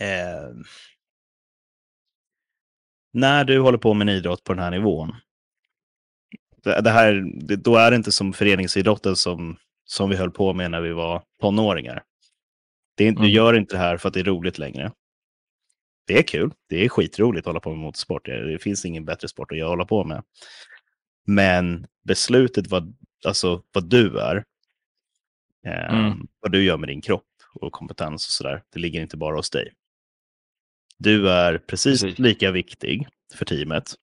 Eh, när du håller på med en idrott på den här nivån, det, det här, det, då är det inte som föreningsidrotten som, som vi höll på med när vi var tonåringar. Det är, inte- Du Mm. gör inte det här för att det är roligt längre. Det är kul. Det är skitroligt att hålla på med motorsport. Det, finns ingen bättre sport att jag hålla på med. Men beslutet vad, alltså, vad du är, eh, Mm. vad du gör med din kropp och kompetens och sådär, det ligger inte bara hos dig. Du är precis, Precis. lika viktig för teamet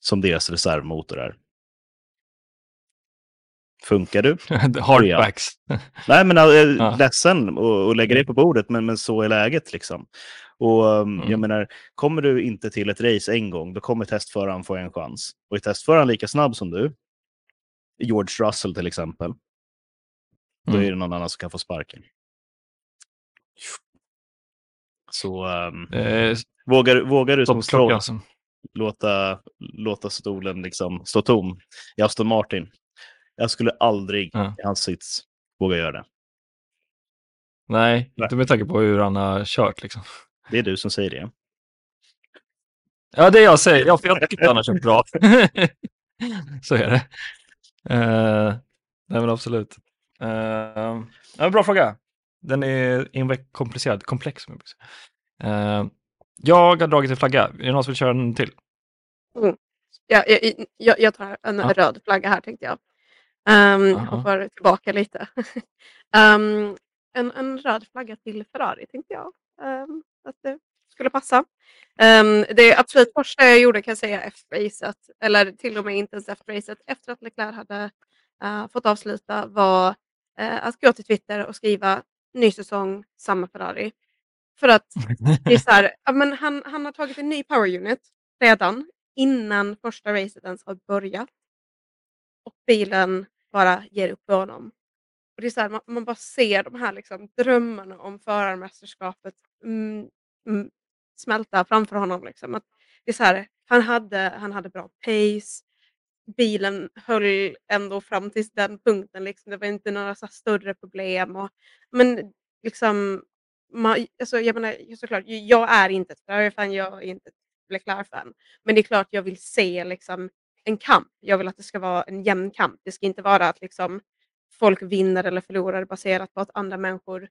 som deras reservmotor är. Funkar du? Hardbacks. Nej, men äh, Ja. ledsen och, och lägga det på bordet, men, men så är läget liksom. Och um, Mm. jag menar, kommer du inte till ett race en gång, då kommer testföraren få en chans. Och är testföraren lika snabb som du, George Russell till exempel, då Mm. är det någon annan som kan få sparken. Så um, Eh, vågar, vågar du som Stroll låta, låta stolen liksom stå tom i Aston Martin? Jag skulle aldrig Ja. i hans sits våga göra det. Nej, Nej. inte med tanke på hur han har kört liksom. Det är du som säger det. Ja, det jag säger. Ja, för jag tycker inte han har kört bra. Så är det. Uh, nej, men absolut. Uh, ja, bra fråga. Den är inveck- komplicerad, komplex. jag. Eh, jag har dragit en flagga. Är det någon som vill köra en till? Ja, jag, jag, jag tar en Ja. röd flagga här tänkte jag. Um, Ja, ja. hoppar tillbaka lite. Ehm, en, en röd flagga till Ferrari tänkte jag ehm, att det skulle passa. Um, det absolut första jag gjorde kan jag säga efter racet, eller till och med inte ens efter racet, efter att Leclerc hade eh, fått avsluta var eh, att gå till Twitter och skriva ny säsong, samma Ferrari. För att det är så här, men han, han har tagit en ny power unit redan innan första racet ens har börjat. Och bilen bara ger upp på honom. Och det är så här, man, man bara ser de här liksom, drömmarna om förarmästerskapet mm, mm, smälta framför honom. Liksom. Att det är så här, han, hade, han hade bra pace, bilen höll ändå fram till den punkten. Liksom. Det var inte några så större problem. Och, men liksom, man, alltså, jag menar, såklart, jag är inte ett Ferrari-fan, jag är inte ett Leclerc-fan. Men det är klart jag vill se liksom, en kamp. Jag vill att det ska vara en jämn kamp. Det ska inte vara att liksom, folk vinner eller förlorar baserat på att andra människor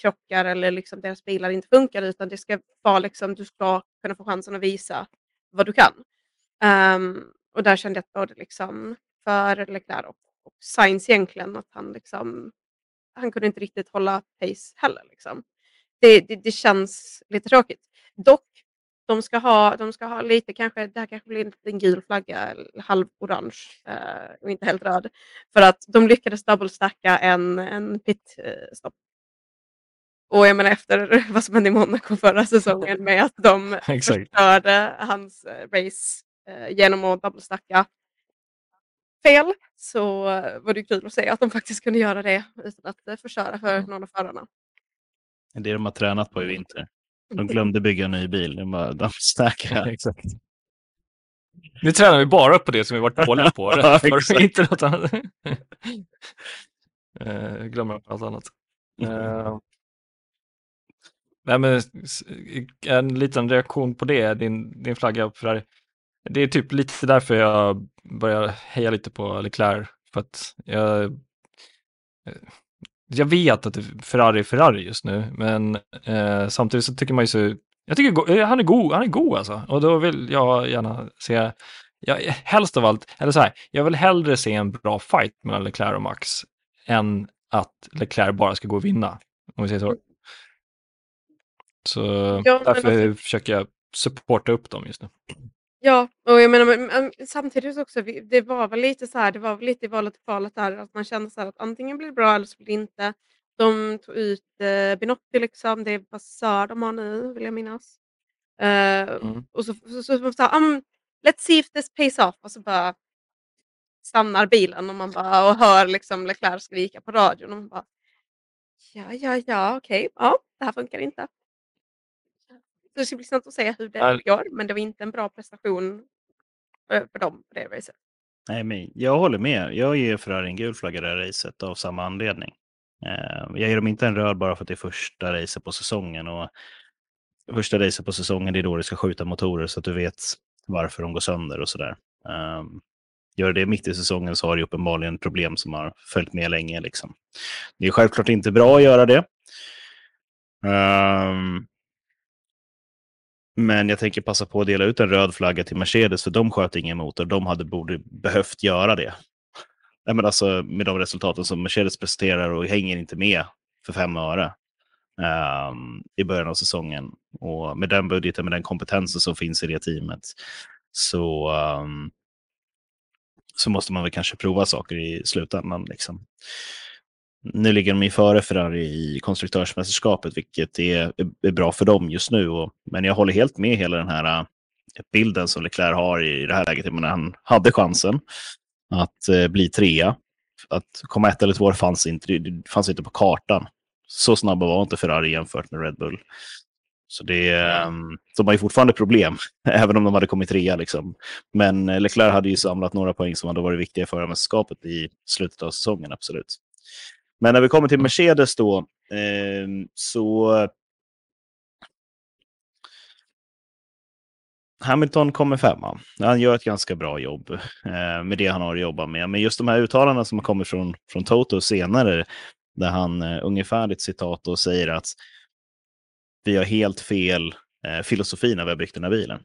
krockar eller liksom deras bilar inte funkar utan det ska vara liksom, du ska kunna få chansen att visa vad du kan. Um, och där kände jag att både liksom för Leclerc och, och Sainz egentligen att han liksom han kunde inte riktigt hålla pace heller. Liksom. Det, det, det känns lite tråkigt. Dock, de ska ha, de ska ha lite, kanske, det här kanske blir en liten gul flagga, halvorange eh, och inte helt röd. För att de lyckades double-stacka en, en pit-stopp. Och jag menar efter vad som hände i Monaco förra säsongen med att de förstörde hans eh, race eh, genom att double-stacka fel så var det kul att se att de faktiskt kunde göra det utan att eh, förstöra för någon av förarna. Det är det de har tränat på i vinter. De glömde bygga en ny bil. De, bara, de säkra. Exakt. Nu tränar vi bara på det som vi varit dåliga på. Ja, inte något annat. Eh, glömmer allt annat. Eh, nej, men en liten reaktion på det, din, din flagga på Ferrari. Det är typ lite därför jag börjar heja lite på Leclerc. För att jag, jag vet att det är Ferrari är Ferrari just nu, men eh, samtidigt så tycker man ju så jag tycker eh, han är god, han är god alltså. Och då vill jag gärna se, jag, helst av allt, eller så här, jag vill hellre se en bra fight mellan Leclerc och Max än att Leclerc bara ska gå och vinna. Om vi säger så. Så Ja, men därför alltså- försöker jag supporta upp dem just nu. Ja, och jag menar men, men, samtidigt också, vi- det var väl lite så här, det var väl lite i valet och kvalet där, att man kände så här att antingen blir det bra eller så blir det inte. De tog ut eh, Binotti liksom, det är Bassör de har nu vill jag minnas. Eh, Mm. Och så, så, så, så, så um, let's see if this pays off och så bara stannar bilen och man bara och hör liksom Leclerc skrika på radion och man bara ja, ja, ja, okej, ja, det här funkar inte. Så det ska bli intressant att se hur det Ja. går, men det var inte en bra prestation för, för dem på det racet. Nej, men jag håller med. Jag ger Ferrari en gul flagga det här racet av samma anledning. Eh, jag ger dem inte en röd bara för att det är första racet på säsongen. Och första racet på säsongen det är då det ska skjuta motorer så att du vet varför de går sönder och sådär. Um, gör det mitt i säsongen så har det uppenbarligen problem som har följt med länge. Liksom. Det är självklart inte bra att göra det. Ehm, men jag tänker passa på att dela ut en röd flagga till Mercedes för de sköt ingen motor. De hade borde behövt göra det. Nej, men alltså, med de resultaten som Mercedes presterar och hänger inte med för fem öre um, i början av säsongen. Och med den budgeten, med den kompetensen som finns i det teamet så, um, så måste man väl kanske prova saker i slutändan. Liksom. Nu ligger de ju före Ferrari i konstruktörsmästerskapet, vilket är, är bra för dem just nu. Och, men jag håller helt med hela den här äh, bilden som Leclerc har i det här läget. Jag menar, han hade chansen att eh, bli trea. Att komma ett eller två fanns inte, fanns inte på kartan. Så snabba var inte Ferrari jämfört med Red Bull. Så det, ähm, de har ju fortfarande problem, även om de hade kommit trea. Liksom. Men äh, Leclerc hade ju samlat några poäng som hade varit viktiga för mästerskapet i slutet av säsongen, absolut. Men när vi kommer till Mercedes då, eh, så Hamilton kommer femma. Han gör ett ganska bra jobb eh, med det han har att jobba med. Men just de här uttalandena som har kommit från, från Toto senare, där han eh, ungefärligt citat och säger att vi har helt fel eh, filosofi när vi har byggt den här bilen.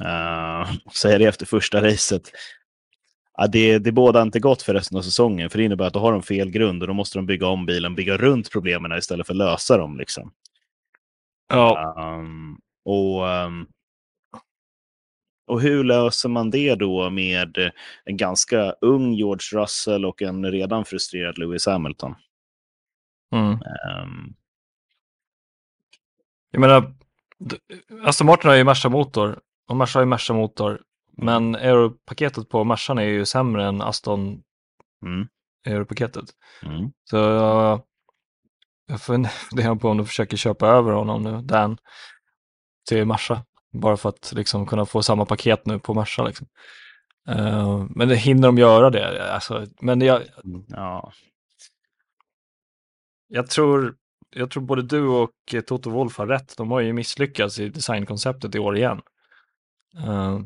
Uh, säger det efter första racet. Ja, det, det båda inte gott för resten av säsongen, för det innebär att då har de fel grund och då måste de bygga om bilen, bygga runt problemen istället för att lösa dem. Liksom. Ja, Um, och, um, och hur löser man det då med en ganska ung George Russell och en redan frustrerad Lewis Hamilton? mm. Um, Jag menar, Aston Martin har ju Merca-motor och Merca har ju Merca-motor. Men aeropaketet på Mercan är ju sämre än Aston mm, aeropaketet. mm. Så jag, jag funderar på om de försöker köpa över honom nu, Dan, till Merca. Bara för att liksom kunna få samma paket nu på Merca. Liksom. Eh, men det hinner de göra det? Alltså, men jag, Ja, jag, tror, jag tror både du och Toto Wolff har rätt. De har ju misslyckats i designkonceptet i år igen. Eh,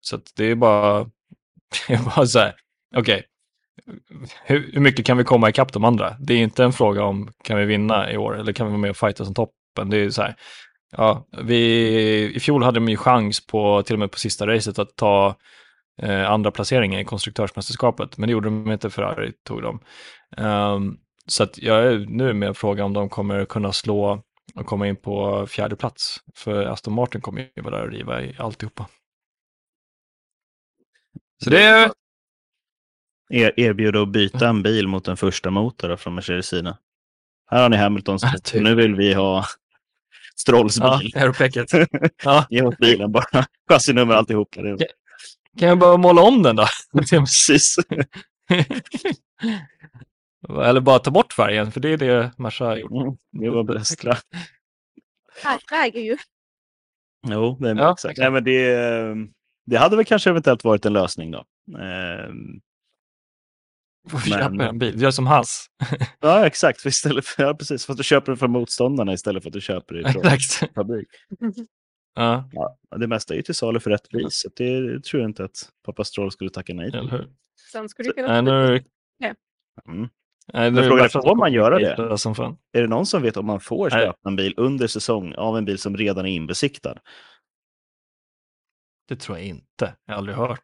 så att det är bara, det är bara så här, okej, hur, hur mycket kan vi komma ikapp de andra? Det är inte en fråga om kan vi vinna i år eller kan vi vara med och fighta som toppen. Det är så här, ja, vi, i fjol hade de ju chans på, till och med på sista racet att ta eh, andra placeringen i konstruktörsmästerskapet, men det gjorde de inte, Ferrari tog dem. Um, så att jag är nu med och fråga om de kommer kunna slå och komma in på fjärde plats. För Aston Martin kommer ju vara där och riva i alltihopa. Så det är... er, erbjuda att byta en bil mot en första motor från Mercedes sida. Här har ni Hamiltons Ja, bil. typ. Nu vill vi ha Strolls Ja, bil. aeropacket. Ja, Ge oss bilen bara. Chassinummer alltihop. Är- Ja. Kan jag bara måla om den då? Precis. Eller bara ta bort färgen, för det är det Merca har gjort. Mm, Det var bäst. Här väger ju. Jo, det, är Ja, exakt. exakt. Nej, men det, eh, det hade väl kanske eventuellt varit en lösning då. Får Men- köpa en bil, gör som Hass. Ja, exakt. För Istället för, ja, precis. För att du köper den från motståndarna istället för att du köper det från Exakt. fabrik. Ja, Ja, det mesta är ju till salu för rätt pris. Så det tror jag inte att pappa Stroll skulle tacka nej till. eller hur? Sen skulle det Nej, kunna... nu det- Mm. nej, Men frågan är, får man göra det? Som fan. Är det någon som vet om man får Nej. köpa en bil under säsong av en bil som redan är inbesiktad? Det tror jag inte. Jag har aldrig hört.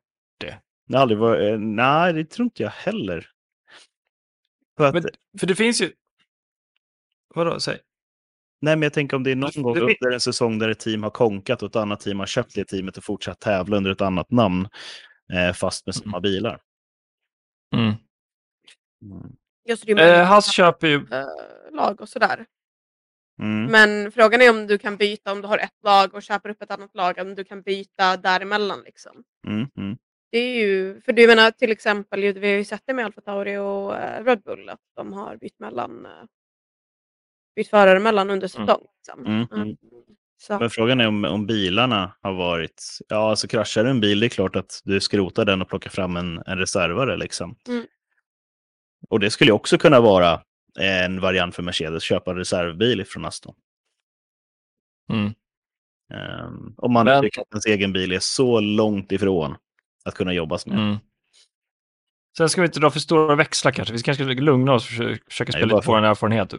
Det har aldrig varit, eh, nej, det tror inte jag heller. För att, Men, för det finns ju... Vadå, säg? nej, men jag tänker om det är någon gång det- under en säsong där ett team har konkat och ett annat team har köpt det teamet och fortsatt tävla under ett annat namn eh, fast med samma bilar. Mm. Just det, är ju Eh, Hass köper ju... eh, lag och sådär. Mm. Men frågan är om du kan byta om du har ett lag och köper upp ett annat lag, om du kan byta däremellan liksom. Mm. Mm. Det är ju, för du menar till exempel, vi har ju sett det med Alfa Tauri och eh, Red Bull, att de har bytt mellan eh, bytt förare mellan under säsong. Liksom. Mm, mm. Mm. Så, Men frågan är om, om bilarna har varit... Ja, alltså kraschar en bil, det är klart att du skrotar den och plockar fram en, en reservare. Liksom. Mm. Och det skulle också kunna vara en variant för Mercedes, köpa reservbil från Aston. Mm. Ehm, om man Men- tycker att ens egen bil är så långt ifrån att kunna jobbas med. Mm. Sen ska vi inte dra för stora växlar kanske. Vi kanske ska lugna oss och försöka, spela lite på för- en erfarenhet.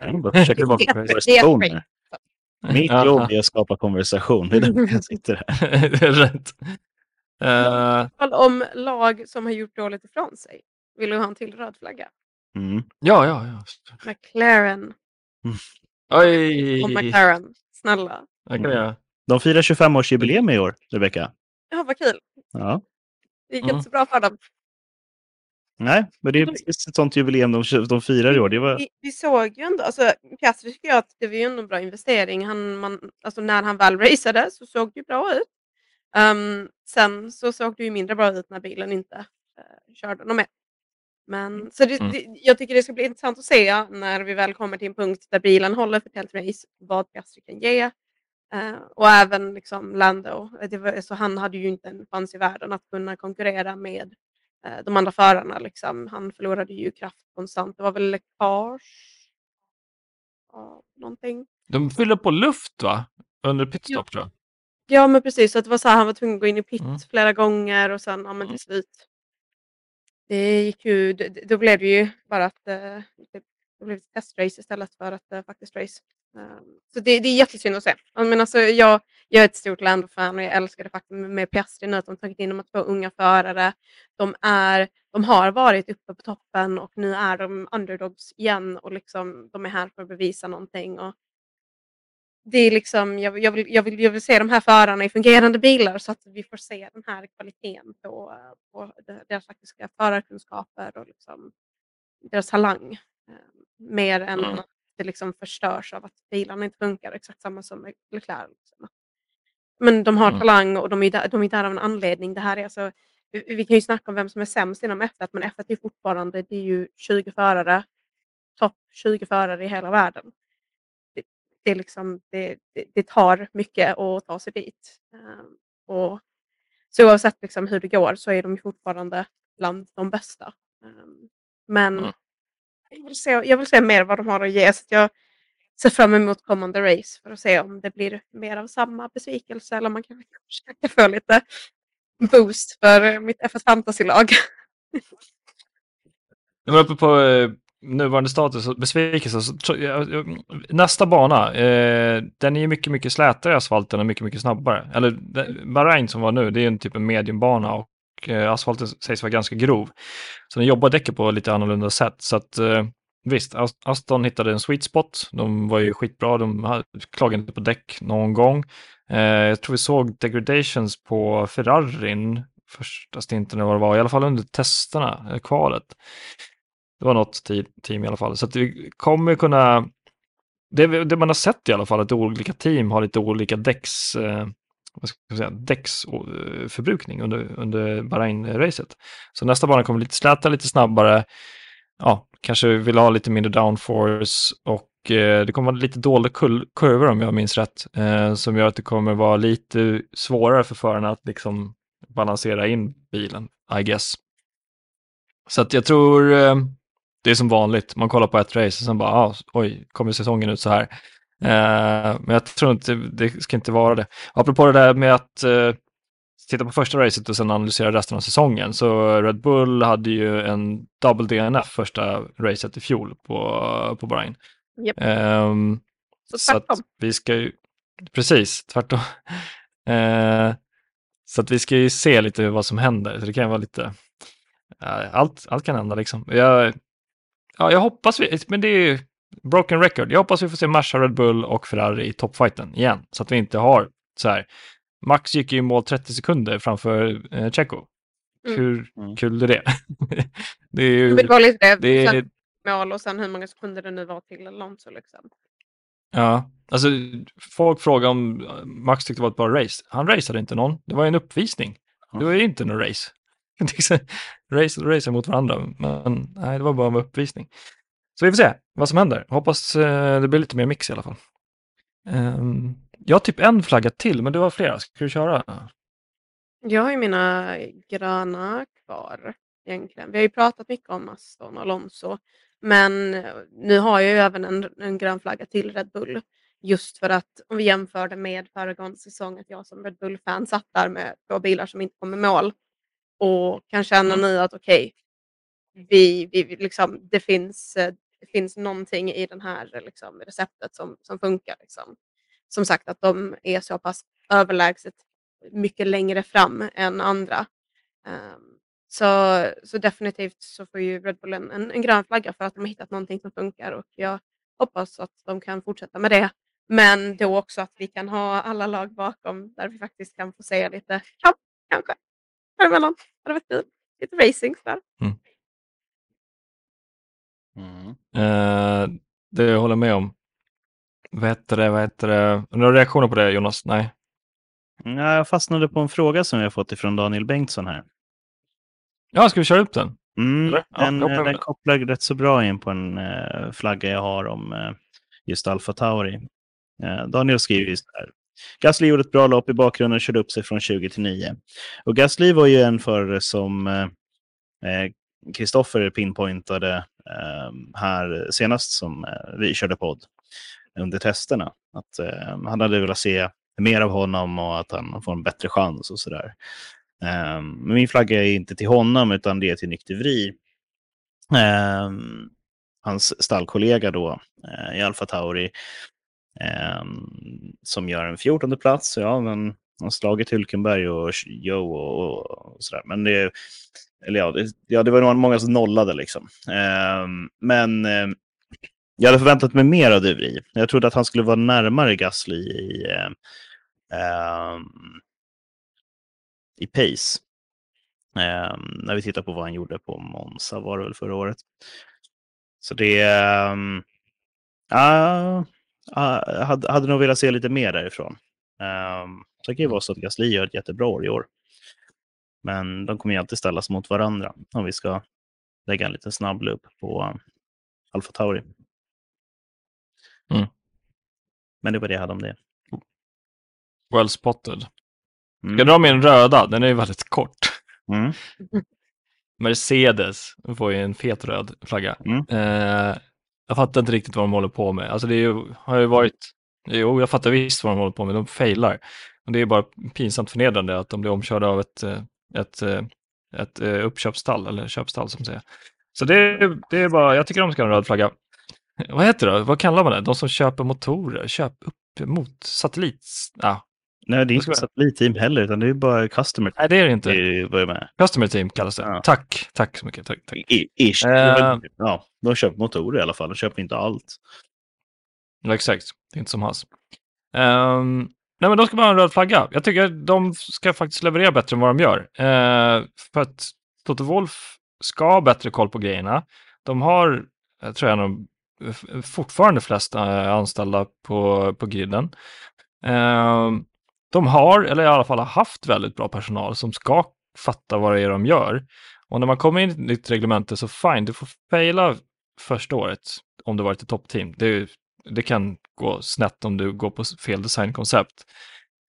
Jag bara försöker konversationer. Mitt jobb är att skapa konversation. Det är därför jag sitter här. det är rätt. Fall om lag som har gjort dåligt ifrån sig. Vill du ha en till röd flagga? Mm. ja, ja, ja. McLaren Oj! och McLaren. Snälla. Göra. De firar 25-årsjubileum i år, Rebecka. Ja, vad kul. Ja. Det gick Mm. inte så bra för dem. Nej, men det är precis ett sånt jubileum de, de firar i år. Det var... Vi, vi såg ju ändå, alltså Piastri tycker jag att det var ju en bra investering. Han, man, alltså när han väl raceade så såg det ju bra ut. Ehm, sen så såg det ju mindre bra ut när bilen inte uh, körde något mer. Men så det, Mm. det, jag tycker det ska bli intressant att se när vi väl kommer till en punkt där bilen håller för ett helt race, vad Piastri kan ge. Eh, och även liksom Lando, det var, så han hade ju inte en chans i världen att kunna konkurrera med eh, de andra förarna. Liksom. Han förlorade ju kraft konstant. Det var väl läckage? Ja, någonting. De fyller på luft va? Under Ja. pitstop tror jag. Ja men precis, så att det var så här, han var tvungen att gå in i pit Mm. flera gånger och sen ja, men Mm. till slut. Det gick ju, då blev det ju bara att eh, det, det blev ett testrace istället för ett eh, faktiskt race. Ehm, så det, det är jättesynd att se. Men alltså, jag, jag är ett stort Lando-fan och jag älskar det faktum med- Piastri nu att de tagit in de här två unga förare. De, är, de har varit uppe på toppen och nu är de underdogs igen och liksom, de är här för att bevisa någonting. Och det är liksom, jag, jag, vill, jag, vill, jag vill se de här förarna i fungerande bilar så att vi får se den här kvaliteten på, på deras faktiska förarkunskaper och liksom deras talang. Eh, mer än Mm. att det liksom förstörs av att bilarna inte funkar. Exakt samma som Leclerc. Liksom. Men de har Mm. talang och de är, där, de är där av en anledning. Det här är alltså, vi, vi kan ju snacka om vem som är sämst inom F1 men F1 är fortfarande det är ju 20 förare, topp 20 förare i hela världen det, liksom, det, det, det tar mycket att ta sig dit. Ehm, och, så oavsett liksom hur det går så är de fortfarande bland de bästa. Ehm, men Mm. jag, vill se, jag vill se mer vad de har att ge. Så att jag ser fram emot kommande race för att se om det blir mer av samma besvikelse eller om man kan försöka få lite boost för mitt F1 Fantasy-lag. Jag var uppe på eh, nuvarande status och besvikelse. Så, nästa bana, eh, den är ju mycket, mycket slätare i asfalten och mycket, mycket snabbare. Eller Bahrain som var nu, det är en typ en mediumbana och eh, asfalten sägs vara ganska grov. Så den jobbar däcket på lite annorlunda sätt. Så att eh, visst, Aston hittade en sweet spot. De var ju skitbra, de klagade inte på däck någon gång. Eh, jag tror vi såg degradations på Ferrarin första stinten eller vad det var, i alla fall under testerna, eh, kvalet. Det var något team i alla fall. Så att vi kommer kunna... Det, det man har sett i alla fall, att olika team har lite olika däcks... Eh, vad ska jag säga, däcksförbrukning eh, under, under Bahrain-racet. Så nästa bana kommer lite släta, lite snabbare, ja, kanske vill ha lite mindre downforce och eh, det kommer vara lite dolda kurvor om jag minns rätt, eh, som gör att det kommer vara lite svårare för förarna att liksom balansera in bilen, I guess. Så att jag tror eh, det är som vanligt, man kollar på ett race och sen bara, ah, oj, kommer säsongen ut så här? Eh, men jag tror inte, det ska inte vara det. Apropå det där med att uh, titta på första racet och sen analysera resten av säsongen, så Red Bull hade ju en double DNF första racet i fjol på, på Bahrain. Yep. Um, så. Så vi ska ju, precis, tvärtom. uh, så att vi ska ju se lite vad som händer, så det kan vara lite, allt, allt kan hända liksom. Jag, ja, jag hoppas vi, men det är ju broken record. Jag hoppas vi får se Merca, Red Bull och Ferrari i toppfighten igen, så att vi inte har så här. Max gick ju i mål 30 sekunder framför eh, Checo. Mm. Hur mm. kul är det? det är ju... Det var lite det, det mål och sen hur många sekunder det nu var till Alonso liksom. Ja, alltså folk frågar om Max tyckte det var ett bra race. Han raceade inte någon. Det var en uppvisning. Det var ju inte någon race. race race mot varandra, men nej, det var bara en uppvisning. Så vi får se vad som händer. Hoppas eh, det blir lite mer mix i alla fall. Um, jag har typ en flagga till, men du har flera. Ska du köra? Jag har ju mina gröna kvar egentligen. Vi har ju pratat mycket om Aston och Alonso, men eh, nu har jag ju även en, en grön flagga till Red Bull. Just för att om vi jämför det med föregående säsong, att jag som Red Bull-fan satt där med två bilar som inte kom i mål och kan känna mm. nu att okej, okay, vi, vi, liksom, det, finns, det finns någonting i det här liksom, receptet som, som funkar. Liksom. Som sagt att de är så pass överlägset mycket längre fram än andra. Um, så, så definitivt så får ju Red Bull en, en, en grön flagga för att de har hittat någonting som funkar och jag hoppas att de kan fortsätta med det. Men då också att vi kan ha alla lag bakom där vi faktiskt kan få se lite kamp kanske däremellan. Det hade varit kul. Lite racing sådär. Mm. Mm. Uh, det jag håller med om. Vad heter det? Vad heter det? Några reaktioner på det Jonas? Nej. Ja, jag fastnade på en fråga som jag fått ifrån Daniel Bengtsson här. Ja, ska vi köra upp den? Mm, den, ja, den kopplar rätt så bra in på en uh, flagga jag har om uh, just Alfa Tauri. Uh, Daniel skriver just här. Gasly gjorde ett bra lopp i bakgrunden och körde upp sig från 20 till 9. Och Gasly var ju en förare som eh, eh, Kristoffer pinpointade eh, här senast som eh, vi körde podd under testerna. Att eh, han hade velat se mer av honom och att han får en bättre chans och sådär. Eh, men min flagga är inte till honom utan det är till Nykter hans stallkollega då i Alfa Tauri Ehm, som gör en 14 plats. Ja, men han har slagit Hulkenberg och Joe och, och sådär. Men det, eller ja, det, ja, det var nog många som nollade liksom. Eh, men eh, jag hade förväntat mig mer av Duvri. Jag trodde att han skulle vara närmare Gasly i, eh, i pace. Ehm, när vi tittar på vad han gjorde på Monza var det väl förra året. Så det... Uh, uh, hade, hade nog velat se lite mer därifrån. Um, så det kan ju vara så att Gasly gör ett jättebra år i år. Men de kommer ju alltid ställas mot varandra om vi ska lägga en liten snabb loop på Alfa Tauri. Mm. Men det var det jag hade om det. Well spotted. Mm. Ska jag dra min röda? Den är ju väldigt kort. Mm. Mercedes får ju en fet röd flagga. Mm. Eh, jag fattar inte riktigt vad de håller på med. Alltså det ju, har ju varit, jo jag fattar visst vad de håller på med, de failar. Och det är bara pinsamt förnedrande att de blir omkörda av ett eh, ett, eh, ett, ett uppköpstall, uppköpsstall eller köpstall som säger. Så det, det är bara, jag tycker de ska ha en röd flagga. Vad heter det? Vad kallar man det? De som köper motorer, köp upp mot satellit? Ja. Nej, det är inte satellitteam heller, utan det är bara customer. Nej, det är det inte. Det med. Customer team kallas det. Ja. Tack, tack så mycket. Tack, tack. Ish. Uh, ja, de köper motorer i alla fall, de köper inte allt. Ja, exakt. Det är inte som hans. Um, Nej, men de ska bara ha en röd flagga. Jag tycker att de ska faktiskt leverera bättre än vad de gör. Eh, för att Toto Wolf ska ha bättre koll på grejerna. De har, jag tror jag, fortfarande flest eh, anställda på, på griden. Eh, de har, eller i alla fall har haft väldigt bra personal som ska fatta vad det är de gör. Och när man kommer in i ett nytt reglemente så fine, du får faila första året om du varit ett toppteam. Det, det kan gå snett om du går på fel designkoncept.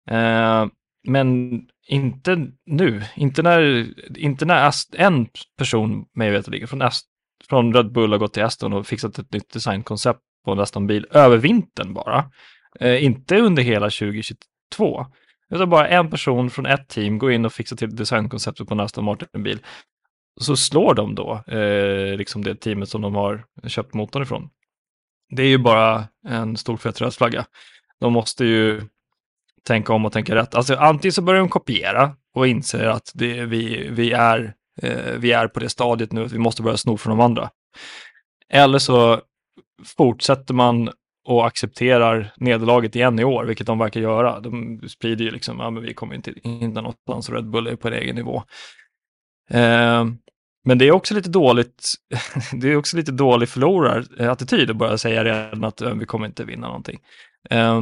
Eh, men inte nu, inte när, inte när Ast, en person, mig veterligen, från, Ast, från Red Bull har gått till Aston och fixat ett nytt designkoncept på en Aston-bil över vintern bara. Eh, inte under hela två. Utan bara en person från ett team går in och fixar till designkonceptet på en Aston Martin-bil. Så slår de då eh, liksom det teamet som de har köpt motorn ifrån. Det är ju bara en stor fet rödflagga. De måste ju tänka om och tänka rätt. Alltså antingen så börjar de kopiera och inser att det, vi, vi, är, eh, vi är på det stadiet nu att vi måste börja sno från de andra. Eller så fortsätter man och accepterar nederlaget igen i år, vilket de verkar göra. De sprider ju liksom, ja men vi kommer inte hinna någonstans och Red Bull är på en egen nivå. Eh, men det är också lite dåligt, det är också lite dålig förlorarattityd att börja säga redan att vi kommer inte vinna någonting. Eh,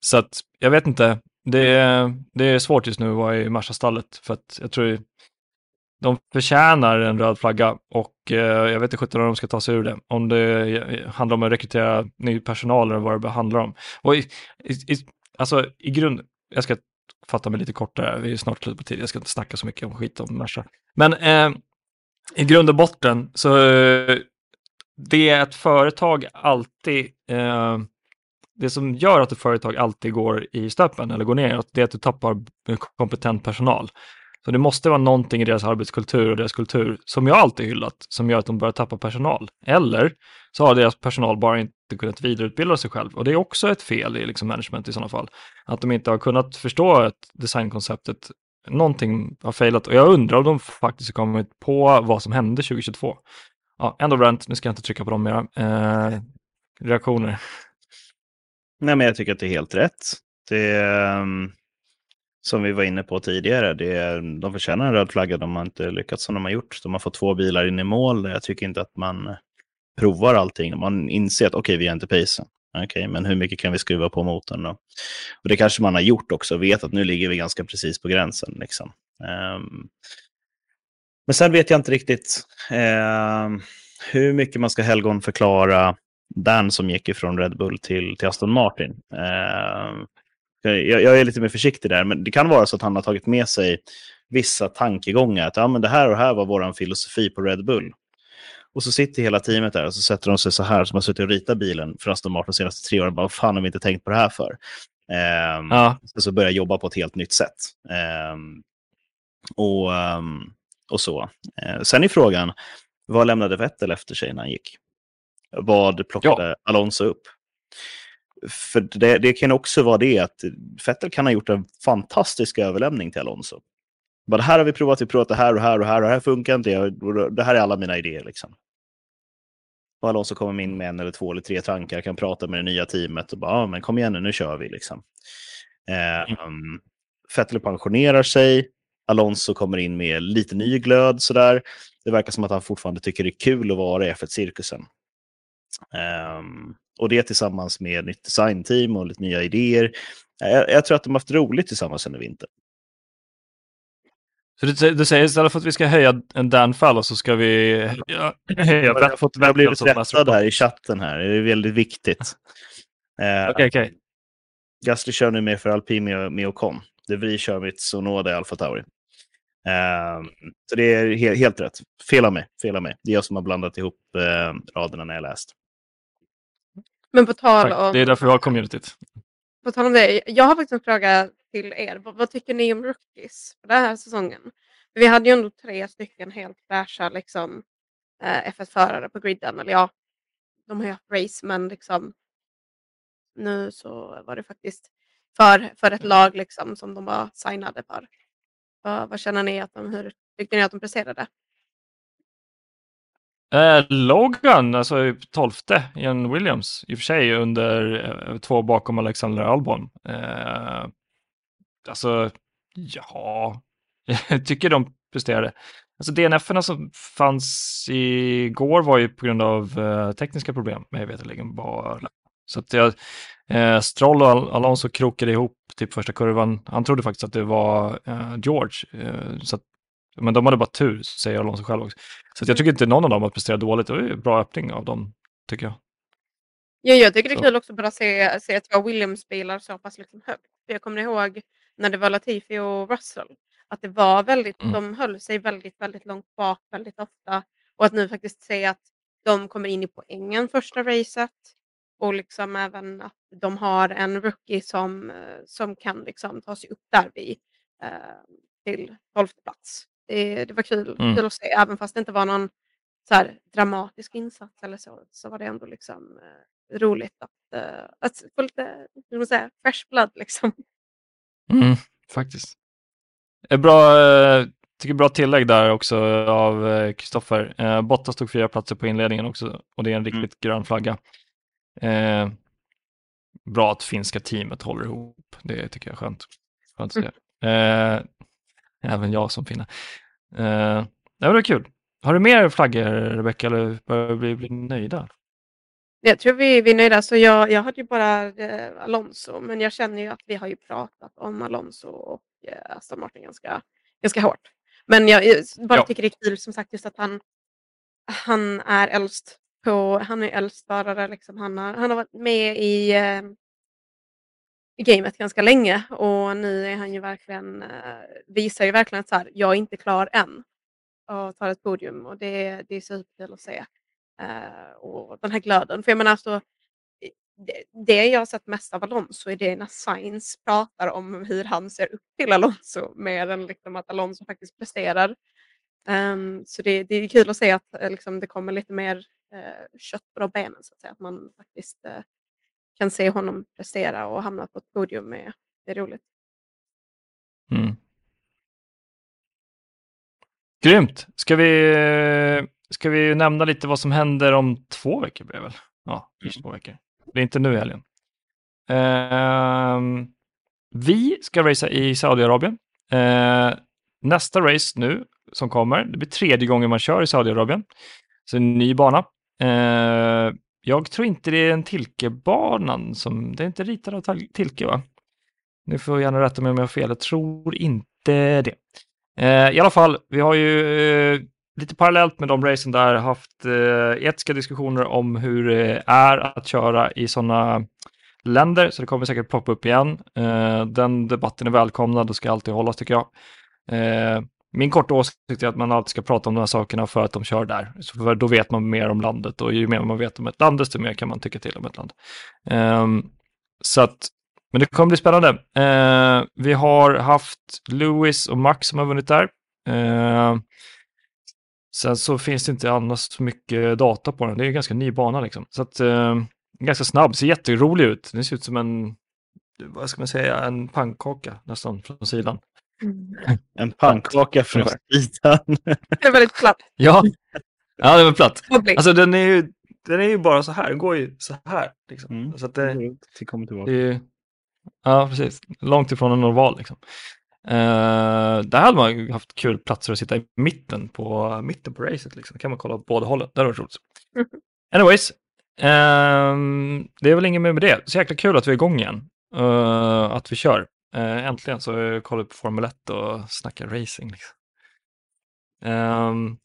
så att jag vet inte, det är, det är svårt just nu att vara i Merca-stallet för att jag tror de förtjänar en röd flagga och eh, jag vet inte sjutton om de ska ta sig ur det. Om det eh, handlar om att rekrytera ny personal eller vad det handlar om. Och i, i, alltså i grund, jag ska fatta mig lite kortare, vi är snart slut på tid, jag ska inte snacka så mycket om skit om Merca. Men eh, i grund och botten så eh, det är ett företag alltid eh, det som gör att ett företag alltid går i stöpen eller går ner, det är att du tappar kompetent personal. Så det måste vara någonting i deras arbetskultur och deras kultur som jag alltid hyllat, som gör att de börjar tappa personal. Eller så har deras personal bara inte kunnat vidareutbilda sig själv. Och det är också ett fel i liksom management i sådana fall. Att de inte har kunnat förstå att designkonceptet. Någonting har failat och jag undrar om de faktiskt har kommit på vad som hände 2022. Ja, ändå rant, nu ska jag inte trycka på dem mera. Eh, reaktioner? Nej, men jag tycker att det är helt rätt. Det är, som vi var inne på tidigare, det är, de förtjänar en röd flagga. De har inte lyckats som de har gjort. De har fått två bilar in i mål. Jag tycker inte att man provar allting. Man inser att okej, okay, vi har inte pacen. Okej, okay, men hur mycket kan vi skruva på motorn då? Och det kanske man har gjort också, vet att nu ligger vi ganska precis på gränsen. Liksom. Um, men sen vet jag inte riktigt um, hur mycket man ska helgon förklara Dan som gick ifrån Red Bull till, till Aston Martin. Um, jag, jag, är lite mer försiktig där, men det kan vara så att han har tagit med sig vissa tankegångar. Att ja, men det här och det här var vår filosofi på Red Bull. Och så sitter hela teamet där och så sätter de sig så här som har suttit och ritat bilen för Aston Martin de senaste tre åren. Bara, vad fan har vi inte tänkt på det här för? Um, ja. Så börjar jobba på ett helt nytt sätt. Um, och, um, och så. Uh, sen är frågan, vad lämnade Vettel efter sig när han gick? Vad plockade ja. Alonso upp? För det, det, kan också vara det att Vettel kan ha gjort en fantastisk överlämning till Alonso. Bara, det här har vi provat, vi provat det här och här och här och det här funkar inte. Det här är alla mina idéer. Liksom. Och Alonso kommer in med en eller två eller tre tankar, kan prata med det nya teamet och bara, ja, men kom igen nu, nu kör vi. Liksom. Eh, um, Vettel pensionerar sig, Alonso kommer in med lite ny glöd sådär. Det verkar som att han fortfarande tycker det är kul att vara i F1-cirkusen. Um, och det tillsammans med nytt designteam och lite nya idéer. Jag, jag tror att de har haft roligt tillsammans under vintern. Så du, du säger istället för att vi ska höja en Danfall så ska vi höja... höja jag har, fått, jag blivit rättad här i chatten här, det är väldigt viktigt. Okej, okej. Okay, okay. Gasly kör nu med för Alpin med, med Ocon. De Vries kör med Sonoda i Alfa Tauri. Uh, så det är helt, helt rätt. Fel av mig. Fel av mig. Det är jag som har blandat ihop uh, raderna när jag läst. Men på tal om... Det är därför vi har communityt. På tal om det, jag har faktiskt en fråga till er. Vad, vad tycker ni om rookies för den här säsongen? Vi hade ju ändå tre stycken helt fräscha liksom, eh, F1-förare på griden. Eller ja, de har ju haft race, men liksom nu så var det faktiskt för, för ett lag liksom, som de var signade för. Vad, vad känner ni att de, hur tyckte ni att de presterade? Eh, Logan, alltså tolfte i en Williams, i och för sig under eh, två bakom Alexander Albon. Eh, alltså, ja, jag tycker de presterade. Alltså DNF-erna som fanns igår var ju på grund av eh, tekniska problem, mig veterligen bara. Så att jag, eh, Stroll och Al- Alonso krokade ihop typ första kurvan. Han trodde faktiskt att det var eh, George. Eh, så att, men de hade bara tur, säger Alonso själv också. Så att jag tycker inte någon av dem har presterat dåligt. Det var ju en bra öppning av dem, tycker jag. Ja, jag tycker det är kul också bara att se, se två Williams-bilar så pass liksom högt. För jag kommer ihåg när det var Latifi och Russell, att det var väldigt, Mm. de höll sig väldigt, väldigt långt bak väldigt ofta. Och att nu faktiskt se att de kommer in i poängen första racet och liksom även att de har en rookie som, eh, som kan liksom ta sig upp där vid eh, till 12 plats. Det, det var kul, Mm. kul att se, även fast det inte var någon så här, dramatisk insats eller så, så var det ändå liksom eh, roligt att, eh, att få lite hur man säga, fresh blood liksom. Mm, faktiskt. Ett bra, eh, tycker bra tillägg där också av eh, Kristoffer. Eh, Bottas tog fyra platser på inledningen också och det är en riktigt grön flagga. Eh, bra att finska teamet håller ihop. Det tycker jag är skönt. skönt att se. Eh, även jag som finna. Eh, det var kul. Har du mer flaggor Rebecka eller börjar vi bli nöjda? Jag tror vi, vi är nöjda. Så jag, jag hade ju bara eh, Alonso, men jag känner ju att vi har ju pratat om Alonso och eh, Aston Martin ganska, ganska hårt. Men jag, jag bara Ja. tycker det är kul som sagt just att han, han är äldst på, han är äldst förare. Liksom. Han, har, han har varit med i, eh, i gamet ganska länge och nu är han ju verkligen, eh, visar ju verkligen att så här, jag är inte klar än och tar ett podium och det, det är superkul att se. Uh, och den här glöden. För jag menar alltså, det, det jag har sett mest av Alonso är det när Sainz pratar om hur han ser upp till Alonso mer än liksom att Alonso faktiskt presterar. Um, så det, det är kul att se att eh, liksom, det kommer lite mer uh, kött på de benen så att säga. Att man faktiskt uh, kan se honom prestera och hamna på ett podium. Med, det är roligt. Mm. Grymt! Ska vi, ska vi nämna lite vad som händer om två veckor? Blir det väl? Ja, ish två veckor. Det är inte nu i helgen. Ehm, vi ska racea i Saudiarabien. Eh, nästa race nu som kommer, det blir tredje gången man kör i Saudiarabien. Så en ny bana. Eh, jag tror inte det är en Tilkebanan som, det är inte ritad av Tilke va? Nu får jag gärna rätta mig om jag har fel, jag tror inte det. Eh, I alla fall, vi har ju eh, lite parallellt med de racen där haft eh, etiska diskussioner om hur det är att köra i sådana länder, så det kommer säkert ploppa upp igen. Eh, den debatten är välkomnad och ska alltid hållas tycker jag. Eh, min korta åsikt är att man alltid ska prata om de här sakerna för att de kör där. Så för då vet man mer om landet och ju mer man vet om ett land, desto mer kan man tycka till om ett land. Um, så att, men det kommer bli spännande. Uh, vi har haft Lewis och Max som har vunnit där. Uh, sen så finns det inte annars så mycket data på den. Det är en ganska ny bana liksom. Så att, uh, ganska snabb, ser jätterolig ut. Den ser ut som en, vad ska man säga, en pannkaka nästan från sidan. En pannkaka från sidan. Det är väldigt platt. Ja, ja det var platt. Alltså den är ju, den är ju bara så här, den går ju så här. Liksom. Mm. Så att det, Det kommer det tillbaka. är ju, ja precis, långt ifrån en normal liksom. Uh, där hade man haft kul platser att sitta i mitten på, mitten på racet. Liksom. Då kan man kolla åt båda hållen, det hade varit roligt. Mhm. Anyways, ehm, det är väl inget mer med det. Så jäkla kul att vi är igång igen. Eh, att vi kör. Eh, äntligen så har jag kollat på Formel 1 och snackar racing. Liksom. Um,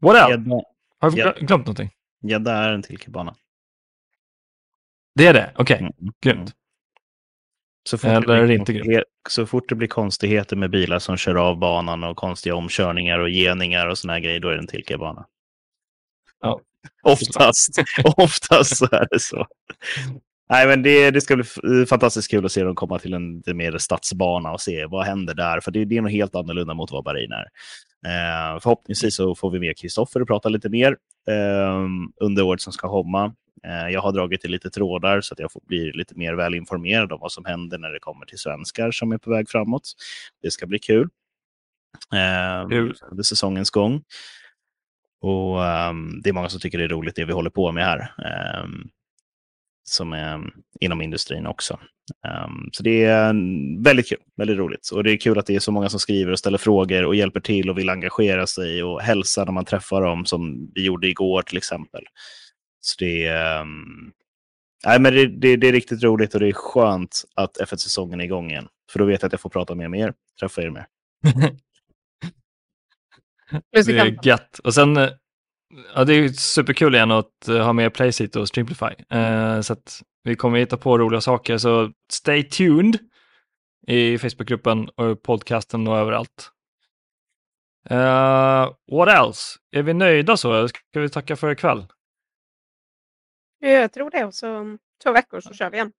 what else? Gädda- Har vi Ja. glö- glömt någonting? Gädda är en Tilke-bana. Det är det? Okej, Mm. grymt. Så fort, Eller det inte grymt. så fort det blir konstigheter med bilar som kör av banan och konstiga omkörningar och geningar och såna här grejer, då är det en Tilke-bana. Ja. Oftast. Oftast så är det så. Nej, men det, det ska bli f- fantastiskt kul att se dem komma till en lite mer stadsbana och se vad händer där. För det, det är nog helt annorlunda mot vad Bahrain är. Eh, förhoppningsvis så får vi med Kristoffer och prata lite mer eh, under året som ska komma. Eh, jag har dragit i lite trådar så att jag får bli lite mer välinformerad om vad som händer när det kommer till svenskar som är på väg framåt. Det ska bli kul. Eh, Kul. under säsongens gång. Och ehm, det är många som tycker det är roligt det vi håller på med här. Som är um, inom industrin också. Ehm, så det är mm, väldigt kul, väldigt roligt. Och det är kul att det är så många som skriver och ställer frågor och hjälper till och vill engagera sig och hälsa när man träffar dem som vi gjorde igår till exempel. Så det är, ehm, Nej, men det, det, det är riktigt roligt och det är skönt att F1-säsongen är igång igen. För då vet jag att jag får prata mer med er, träffa er mer. Det är gött. Och sen, eh, ja det är ju superkul igen att eh, ha med Playseat och Streamplify. Eh, så att vi kommer hitta på roliga saker, så stay tuned i Facebookgruppen och podcasten och överallt. Uh, what else? Är vi nöjda så? Ska vi tacka för ikväll? Jag tror det. Och så två veckor så kör vi igen.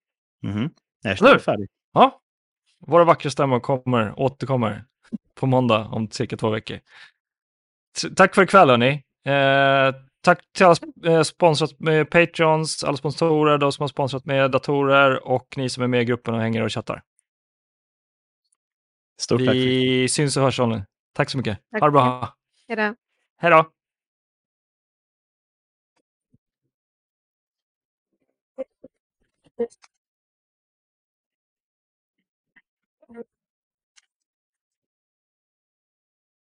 Jag Eller hur? är färdig. Ja, våra vackra stämmor kommer, återkommer på måndag om cirka två veckor. T- Tack för ikväll hörni. Eh, tack till alla eh, sponsrat med Patreons, alla sponsorer, de som har sponsrat med datorer och ni som är med i gruppen och hänger och chattar. Stort tack. för- Vi syns och hörs Johnny. Tack så mycket. Tack ha det bra. Hej då. Hej då.